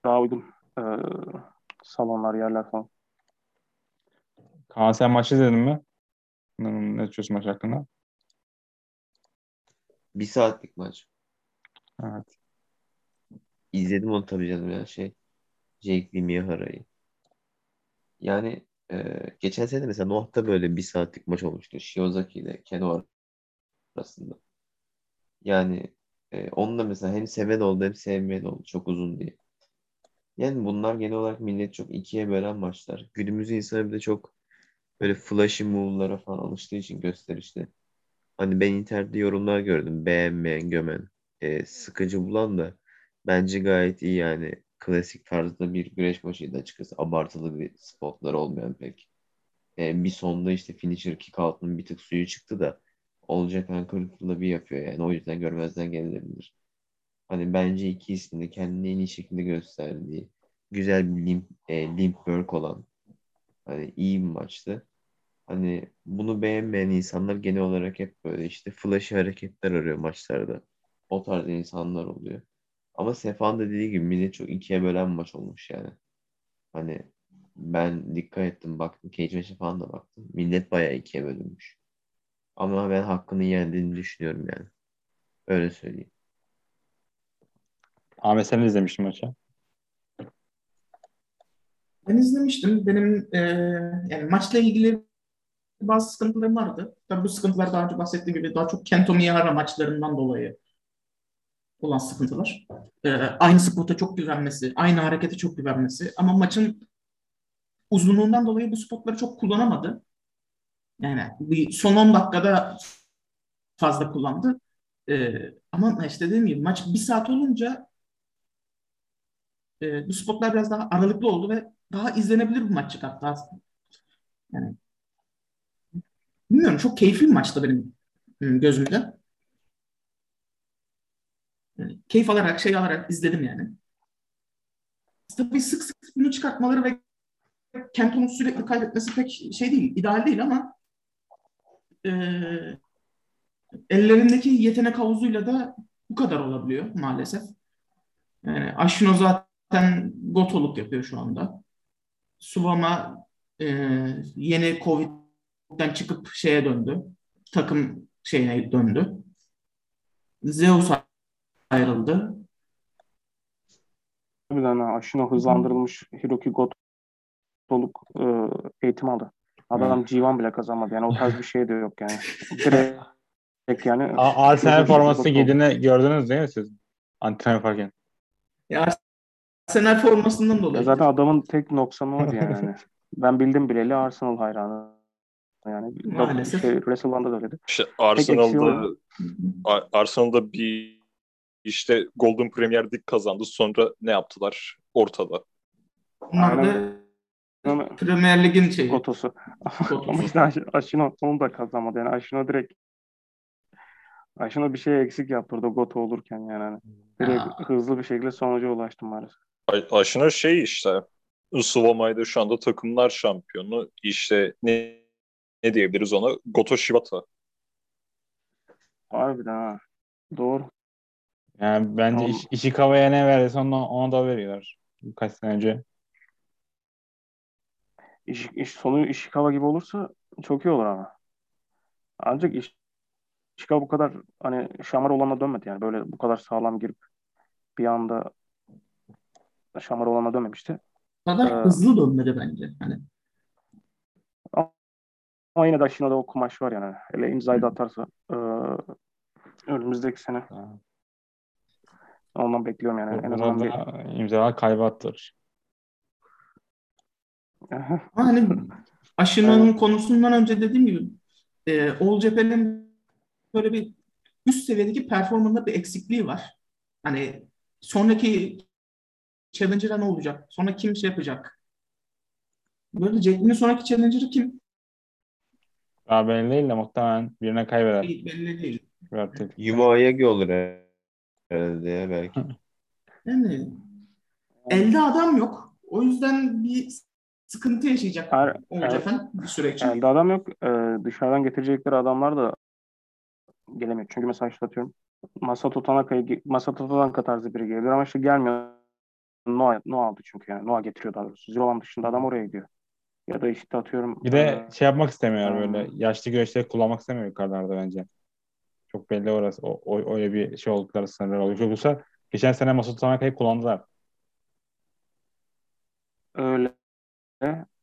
daha uygun e, salonlar, yerler falan. Kaan sen maçı izledin mi? Ne düşünüyorsun maç hakkında? Bir saatlik maç. Evet. İzledim onu tabii canım ya şey. Jake Miyahara'yı. Yani e, geçen sene mesela Noah'ta böyle bir saatlik maç olmuştu. Shiozaki ile Keno arasında. Yani e, onu da mesela hem seven oldu hem sevmeyen oldu. Çok uzun diye. Yani bunlar genel olarak millet çok ikiye bölen maçlar. Günümüz insanı bir de çok böyle flashy move'lara falan alıştığı için gösterişli. Hani ben internette yorumlar gördüm. Beğenmeyen, gömen, e, sıkıcı bulan da bence gayet iyi yani. Klasik tarzda bir güreş maçıydı açıkçası. Abartılı bir spotlar olmayan pek. E, bir sonda işte finisher kick out'un bir tık suyu çıktı da olacak Ankara'da bir yapıyor yani. O yüzden görmezden gelinebilir. Hani bence iki isim kendini en iyi şekilde gösterdiği, güzel bir limp, e, limp work olan hani iyi bir maçtı. Hani bunu beğenmeyen insanlar genel olarak hep böyle işte flash hareketler arıyor maçlarda. O tarz insanlar oluyor. Ama Sefan da dediği gibi millet çok ikiye bölen maç olmuş yani. Hani ben dikkat ettim baktım. Cage maçı falan da baktım. Millet bayağı ikiye bölünmüş. Ama ben hakkını yendiğini düşünüyorum yani. Öyle söyleyeyim. Ahmet sen izlemiştin maçı. Ben izlemiştim. Benim e, yani maçla ilgili bazı sıkıntılarım vardı. Tabii bu sıkıntılar daha önce bahsettiğim gibi daha çok Kento Miyahara maçlarından dolayı olan sıkıntılar. E, aynı spota çok güvenmesi, aynı harekete çok güvenmesi ama maçın uzunluğundan dolayı bu spotları çok kullanamadı. Yani bir son 10 dakikada fazla kullandı. E, ama işte dediğim gibi maç bir saat olunca e, bu spotlar biraz daha aralıklı oldu ve daha izlenebilir bir maç çıkarttı aslında. Yani bilmiyorum çok keyifli bir maçtı benim gözümde. Yani keyif alarak, şey alarak izledim yani. Tabii sık sık bunu çıkartmaları ve Kenton'un sürekli kaybetmesi pek şey değil, ideal değil ama e, ellerindeki yetenek havuzuyla da bu kadar olabiliyor maalesef. Yani Ashino zaten gotoluk yapıyor şu anda. Subama e, yeni Covid'den çıkıp şeye döndü. Takım şeyine döndü. Zeus ayrıldı. Bir tane Ashino hızlandırılmış Hiroki Gotoluk e, eğitim aldı. Adam Evet. G1 bile kazanmadı. Yani o tarz bir şey de yok yani. Direkt yani A- Arsenal forması giydiğini gördünüz değil mi siz? Antrenman yaparken. Ya Arsenal formasından Ya dolayı. zaten adamın tek noksanı oydu yani. Hani Ben bildim bileli Arsenal hayranı. Yani Maalesef. Şey, WrestleMania'da da öyleydi. İşte Arsenal'da Arsenal'da bir işte Golden Premier League kazandı. Sonra ne yaptılar? Ortada. Bunlar da Aynen. Ama Premier Lig'in şeyi. Gotosu. Gotosu. Ama işte Aş- Aşino onu da kazanmadı. Yani Aşino direkt Aşino bir şey eksik yaptırdı Goto olurken yani. Hani direkt Ya. hızlı bir şekilde sonuca ulaştı maalesef. A- Aşına şey işte Suvamay'da şu anda takımlar şampiyonu. İşte ne, ne diyebiliriz ona? Goto Shibata. Harbiden ha. Doğru. Yani bence tamam. iş, Ishikawa'ya ne verirse ona, ona da veriyorlar. Kaç sene önce. İş, iş sonu Ishikawa gibi olursa çok iyi olur ama. Ancak iş, Ishikawa bu kadar hani şamar olana dönmedi yani. Böyle bu kadar sağlam girip bir anda şamar olana dönmemişti. O kadar ee, hızlı dönmedi bence. Hani. Ama yine de Ashino'da o kumaş var yani. Hele imzayı da atarsa e, önümüzdeki sene. Ha. Ondan bekliyorum yani. En azından bir... imzalar kaybattır. hani Aşino'nun evet. konusundan önce dediğim gibi e, All Japan'in böyle bir üst seviyedeki performanda bir eksikliği var. Hani sonraki Challenger'a ne olacak? Sonra kim şey yapacak? Böyle Jack'in sonraki Challenger'ı kim? Belli değil de muhtemelen birine kaybeder. Belli değil. Artık. Yuma Ayagi olur herhalde ya belki. Yani elde adam yok. O yüzden bir sıkıntı yaşayacak Her, evet. bir süreç. Elde adam yok. Ee, dışarıdan getirecekleri adamlar da gelemiyor. Çünkü mesela işte atıyorum Masato Tanaka'yı Masato Tanaka tarzı biri geliyor ama işte gelmiyor. Noah, Noah aldı çünkü yani. Noah getiriyor daha doğrusu. Zirovan dışında adam oraya gidiyor. Ya da işte atıyorum. Bir de şey yapmak istemiyor e, böyle. Yaşlı güreşleri kullanmak istemiyor yukarılarda bence. Çok belli orası. O, o, öyle bir şey oldukları sınırlar oluyor. Yoksa geçen sene Masut Tanaka'yı kullandılar. Öyle.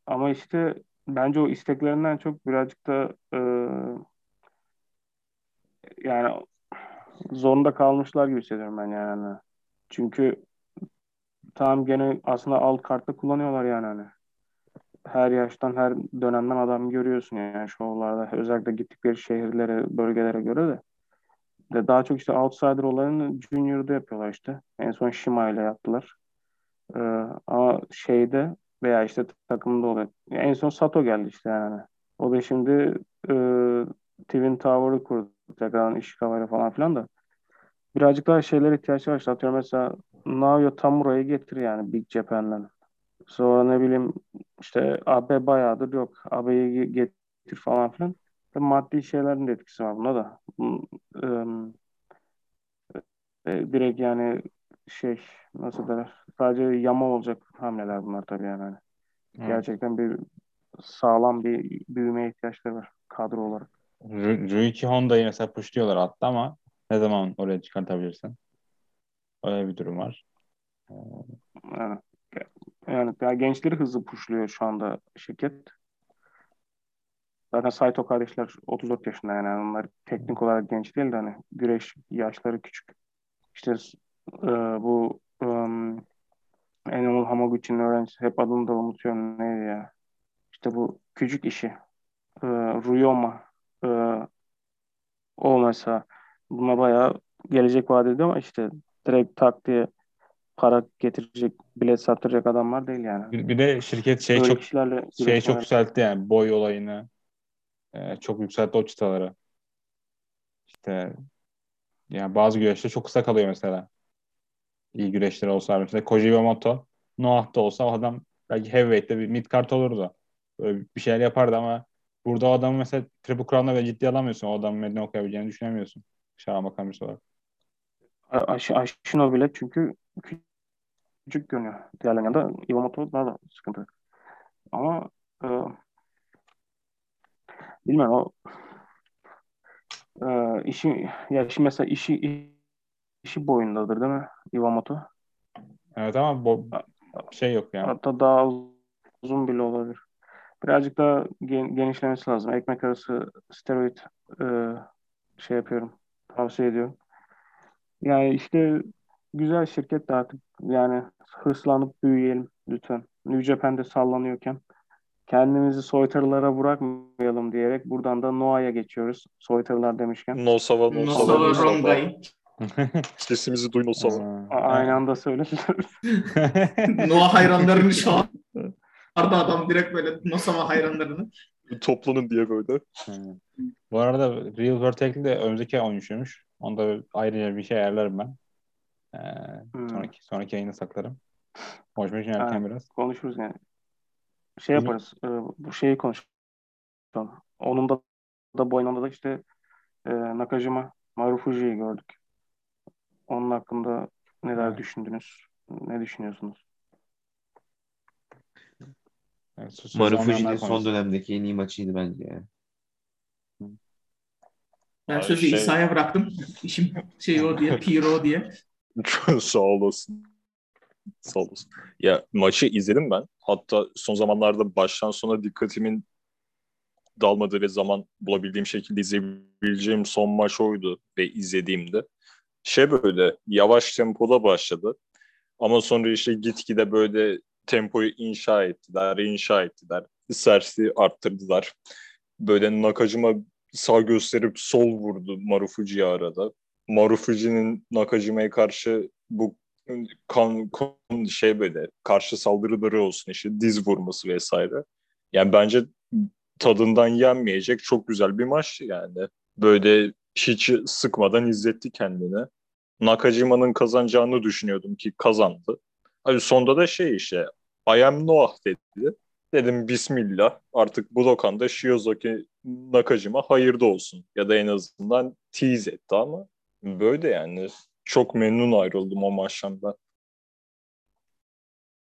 Ama işte bence o isteklerinden çok birazcık da e, yani zorunda kalmışlar gibi hissediyorum ben yani. Çünkü tam gene aslında alt kartta kullanıyorlar yani hani. Her yaştan, her dönemden adam görüyorsun yani şovlarda. Özellikle gittikleri şehirlere, bölgelere göre de. de daha çok işte outsider olayını Junior'da yapıyorlar işte. En son Shima ile yaptılar. Ee, ama şeyde veya işte takımda oluyor. En son Sato geldi işte yani. O da şimdi e, Twin Tower'ı kurdu. Tekrardan Ishikawa falan filan da. Birazcık daha şeylere ihtiyaç var. İşte atıyorum mesela Naoya Tamura'yı getir yani Big Japan'dan. Sonra ne bileyim işte AB bayağıdır yok. AB'yi getir falan filan. Tabii maddi şeylerin de etkisi var buna da. E, direkt yani şey nasıl derler sadece yama olacak hamleler bunlar tabii yani. Hani. Evet. Gerçekten bir sağlam bir büyümeye ihtiyaçları var kadro olarak. Ruiki Honda'yı mesela pushluyorlar hatta ama ne zaman oraya çıkartabilirsin? Öyle bir durum var. Yani, yani daha gençleri hızlı pushluyor şu anda şirket. Zaten Saito kardeşler 34 yaşında yani onlar teknik olarak genç değil de hani güreş yaşları küçük. İşte e, bu um, Animal Hamaguchi'nin öğrencisi hep adını da unutuyorum neydi ya. İşte bu küçük işi. E, Ruyoma e, o buna bayağı gelecek vaat ediyor ama işte direkt tak diye para getirecek, bilet sattıracak adamlar değil yani. Bir, bir de şirket şey Böyle çok şey çok yükseltti yani boy olayını. Ee, çok yükseltti o çıtaları. İşte yani bazı güreşler çok kısa kalıyor mesela. İyi güreşler olsa mesela Koji Iwamoto Noah'ta olsa o adam belki heavyweight'te bir mid card olurdu. Böyle bir şeyler yapardı ama burada o adamı mesela Triple Crown'da ve ciddi alamıyorsun. O adamın medine okuyabileceğini düşünemiyorsun. Şahan bakan birisi olarak. Aş Aşino bile çünkü küçük görünüyor. Diğerlerinin yanında Iwamoto daha da sıkıntı. Ama e, bilmiyorum o e, işi ya şimdi mesela işi işi boyundadır değil mi Iwamoto? Evet ama bo şey yok yani. Hatta daha uzun bile olabilir. Birazcık daha gen genişlemesi lazım. Ekmek arası steroid e, şey yapıyorum. Tavsiye ediyorum. Yani işte güzel şirket de artık yani hırslanıp büyüyelim lütfen. New Japan'de sallanıyorken kendimizi soytarılara bırakmayalım diyerek buradan da Noah'ya geçiyoruz. Soytarılar demişken. No Sava, No Sava, No Sava. Sesimizi duy No Sava. Aynı anda söylediler. Noah hayranlarını şu an Arda adam direkt böyle No Sava hayranlarını. Toplanın diye böyle. Bu arada Real World Tech'li de önümüzdeki ay oynuyormuş. Onda ayrıca bir şey ayarlarım ben. Ee, hmm. sonraki, sonraki yayını saklarım. Hoşuma için erken biraz. Konuşuruz yani. Şey yaparız. E, bu şeyi konuşalım. Onun da da bu da işte e, Nakajima Marufuji'yi gördük. Onun hakkında neler evet. düşündünüz? Ne düşünüyorsunuz? Evet, Marufuji'nin son dönemdeki en iyi maçıydı bence yani. Ben Abi sözü şey... İsa'ya bıraktım. İşim şey o diye, Piro diye. Sağ olasın. Sağ olasın. Ya maçı izledim ben. Hatta son zamanlarda baştan sona dikkatimin dalmadığı ve zaman bulabildiğim şekilde izleyebileceğim son maç oydu ve izlediğimde. Şey böyle yavaş tempoda başladı. Ama sonra işte gitgide böyle tempoyu inşa ettiler, inşa ettiler. Sersi arttırdılar. Böyle Nakajima sağ gösterip sol vurdu Marufuji'ye arada. Marufuji'nin Nakajima'ya karşı bu kan, kan şey böyle karşı saldırıları olsun işte diz vurması vesaire. Yani bence tadından yenmeyecek çok güzel bir maç yani. Böyle hiç sıkmadan izletti kendini. Nakajima'nın kazanacağını düşünüyordum ki kazandı. Hani sonda da şey işte I am Noah dedi. Dedim bismillah artık Budokan'da Shiozuki Nakajima hayırda olsun. Ya da en azından tease etti ama böyle yani çok memnun ayrıldım o maçtan ben.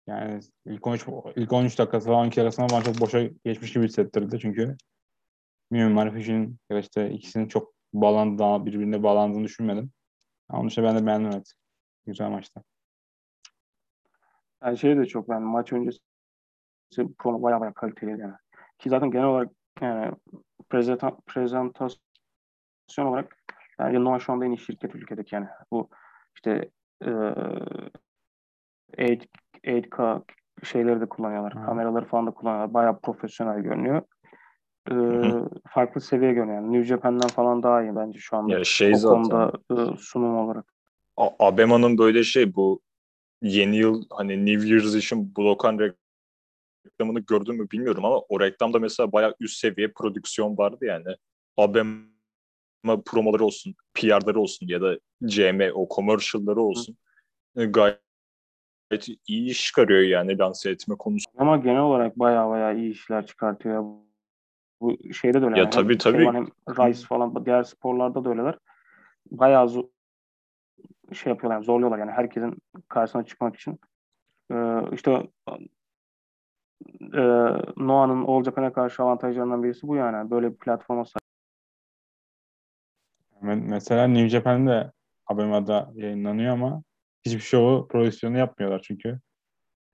Yani ilk 13, ilk 13 dakikası falan 12 arasında bana çok boşa geçmiş gibi hissettirdi çünkü bilmiyorum Marifiş'in ya işte ikisinin çok bağlandığı, birbirine bağlandığını düşünmedim. Ama onun için ben de beğendim evet. Güzel maçtı. Yani şey de çok ben maç öncesi promo bayağı bayağı kaliteli yani. Ki zaten genel olarak yani prezenta, prezentasyon olarak yani Noah şu anda en iyi şirket ülkedeki yani. Bu işte e, 8, 8K şeyleri de kullanıyorlar. Hmm. Kameraları falan da kullanıyorlar. Bayağı profesyonel görünüyor. Ee, farklı seviye görünüyor. Yani New Japan'dan falan daha iyi bence şu anda. Ya şey o zaten. konuda e, sunum olarak. A- Abema'nın böyle şey bu yeni yıl hani New Year's için Blokan reklamını gördün mü bilmiyorum ama o reklamda mesela bayağı üst seviye prodüksiyon vardı yani. Abema promoları olsun, PR'ları olsun ya da CM o commercial'ları olsun. Hı. Gayet iyi iş çıkarıyor yani lanse etme konusu. Ama genel olarak bayağı bayağı iyi işler çıkartıyor. Bu şeyde de öyle. Ya yani. tabii tabii. Hem Rice falan diğer sporlarda da öyleler. Bayağı zo- şey yapıyorlar, zorluyorlar yani herkesin karşısına çıkmak için. Ee, işte e, Noah'nın All Japan'a karşı avantajlarından birisi bu yani. Böyle bir platforma sahip. Mesela New Japan'de Abema'da yayınlanıyor ama hiçbir şovu prodüksiyonu yapmıyorlar çünkü.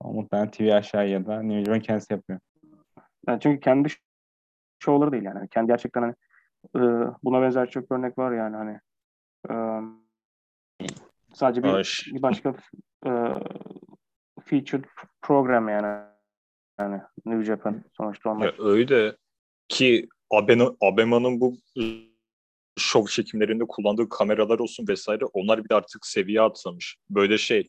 O muhtemelen TV aşağı ya da New Japan kendisi yapıyor. Yani çünkü kendi şovları değil yani. Kendi gerçekten hani e, buna benzer çok örnek var yani hani e, sadece bir, bir başka e, featured program yani yani New Japan sonuçta onlar. Ya öyle ki Abena, Abema'nın bu şov çekimlerinde kullandığı kameralar olsun vesaire onlar bir de artık seviye atlamış. Böyle şey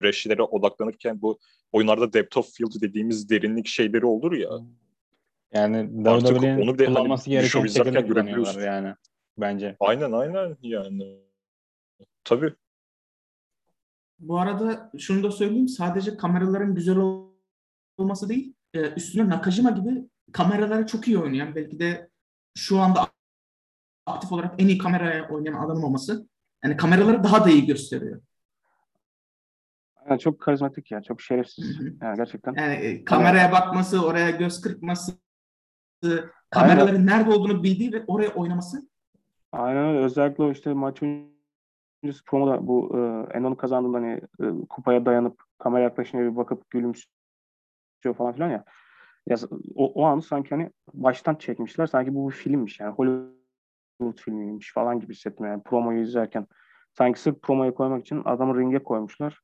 güreşçilere odaklanırken bu oyunlarda depth of field dediğimiz derinlik şeyleri olur ya. Yani artık onu bile kullanması hani, gereken şekilde kullanıyorlar yani bence. Aynen aynen yani. Tabii. Bu arada şunu da söyleyeyim sadece kameraların güzel olması değil üstüne Nakajima gibi kameraları çok iyi oynayan belki de şu anda aktif olarak en iyi kameraya oynayan adam olması yani kameraları daha da iyi gösteriyor. Yani çok karizmatik ya, çok şerefsiz. Yani gerçekten. Yani e, kameraya bakması, oraya göz kırpması, kameraların Aynen. nerede olduğunu bildiği ve oraya oynaması. Aynen. Özellikle işte maç öncesi promoda bu e, Enon'u kazandığında hani e, kupaya dayanıp kamera yaklaşınca bir bakıp gülümsüyor falan filan ya. ya o, o anı sanki hani baştan çekmişler. Sanki bu bir filmmiş yani. Hollywood Hollywood filmiymiş falan gibi hissettim yani promoyu izlerken. Sanki sırf promoyu koymak için adamı ringe koymuşlar.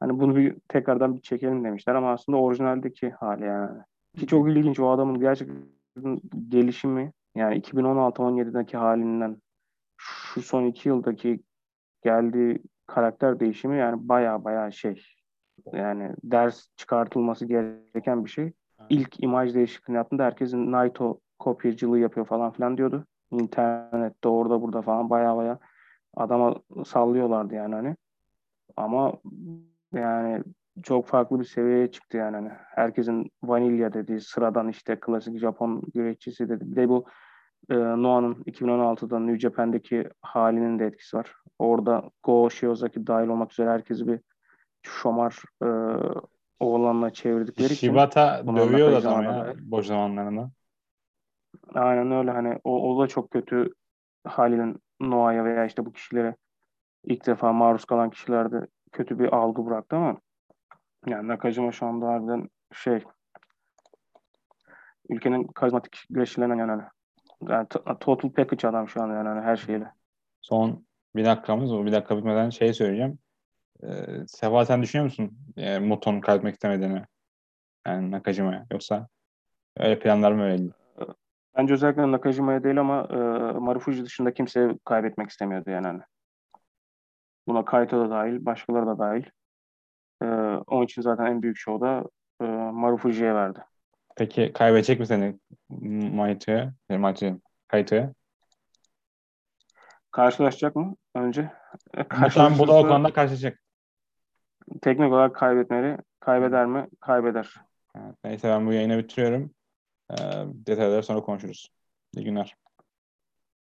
Hani bunu bir tekrardan bir çekelim demişler ama aslında orijinaldeki hali yani. Ki çok ilginç o adamın gerçekten gelişimi yani 2016-17'deki halinden şu son iki yıldaki geldiği karakter değişimi yani baya baya şey yani ders çıkartılması gereken bir şey. İlk imaj değişikliğini yaptığında herkesin Naito kopyacılığı yapıyor falan filan diyordu internette orada burada falan baya baya adama sallıyorlardı yani hani. Ama yani çok farklı bir seviyeye çıktı yani hani. Herkesin vanilya dediği sıradan işte klasik Japon güreşçisi dedi. Bir de bu e, Noah'nın 2016'da New Japan'deki halinin de etkisi var. Orada Go Shiozaki dahil olmak üzere herkesi bir şomar e, oğlanla çevirdikleri için. Shibata dövüyor adamı ya boş zamanlarında. Aynen öyle hani o, o da çok kötü Halil'in Noah'ya veya işte bu kişilere ilk defa maruz kalan kişilerde kötü bir algı bıraktı ama yani Nakajima şu anda harbiden şey ülkenin karizmatik güreşçilerinden yani, yani total package adam şu an yani hani her şeyle. Son bir dakikamız o bir dakika bitmeden şey söyleyeceğim. Ee, Seva sen düşünüyor musun e, Moto'nun kaybetmek istemediğini? Yani Nakajima'ya. Yoksa öyle planlar mı öyleydi? Bence özellikle Nakajima'ya değil ama e, Marufuji dışında kimse kaybetmek istemiyordu yani. Hani. Buna Kaito da dahil, başkaları da dahil. E, onun için zaten en büyük şovda e, Marufuji'ye verdi. Peki kaybedecek mi seni Maito'ya? Maito'ya, Kaito'ya? Karşılaşacak mı önce? Tamam bu da o konuda karşılaşacak. Teknik olarak kaybetmeli. Kaybeder mi? Kaybeder. neyse ben bu yayını bitiriyorum. Ee, detayları sonra konuşuruz. İyi günler.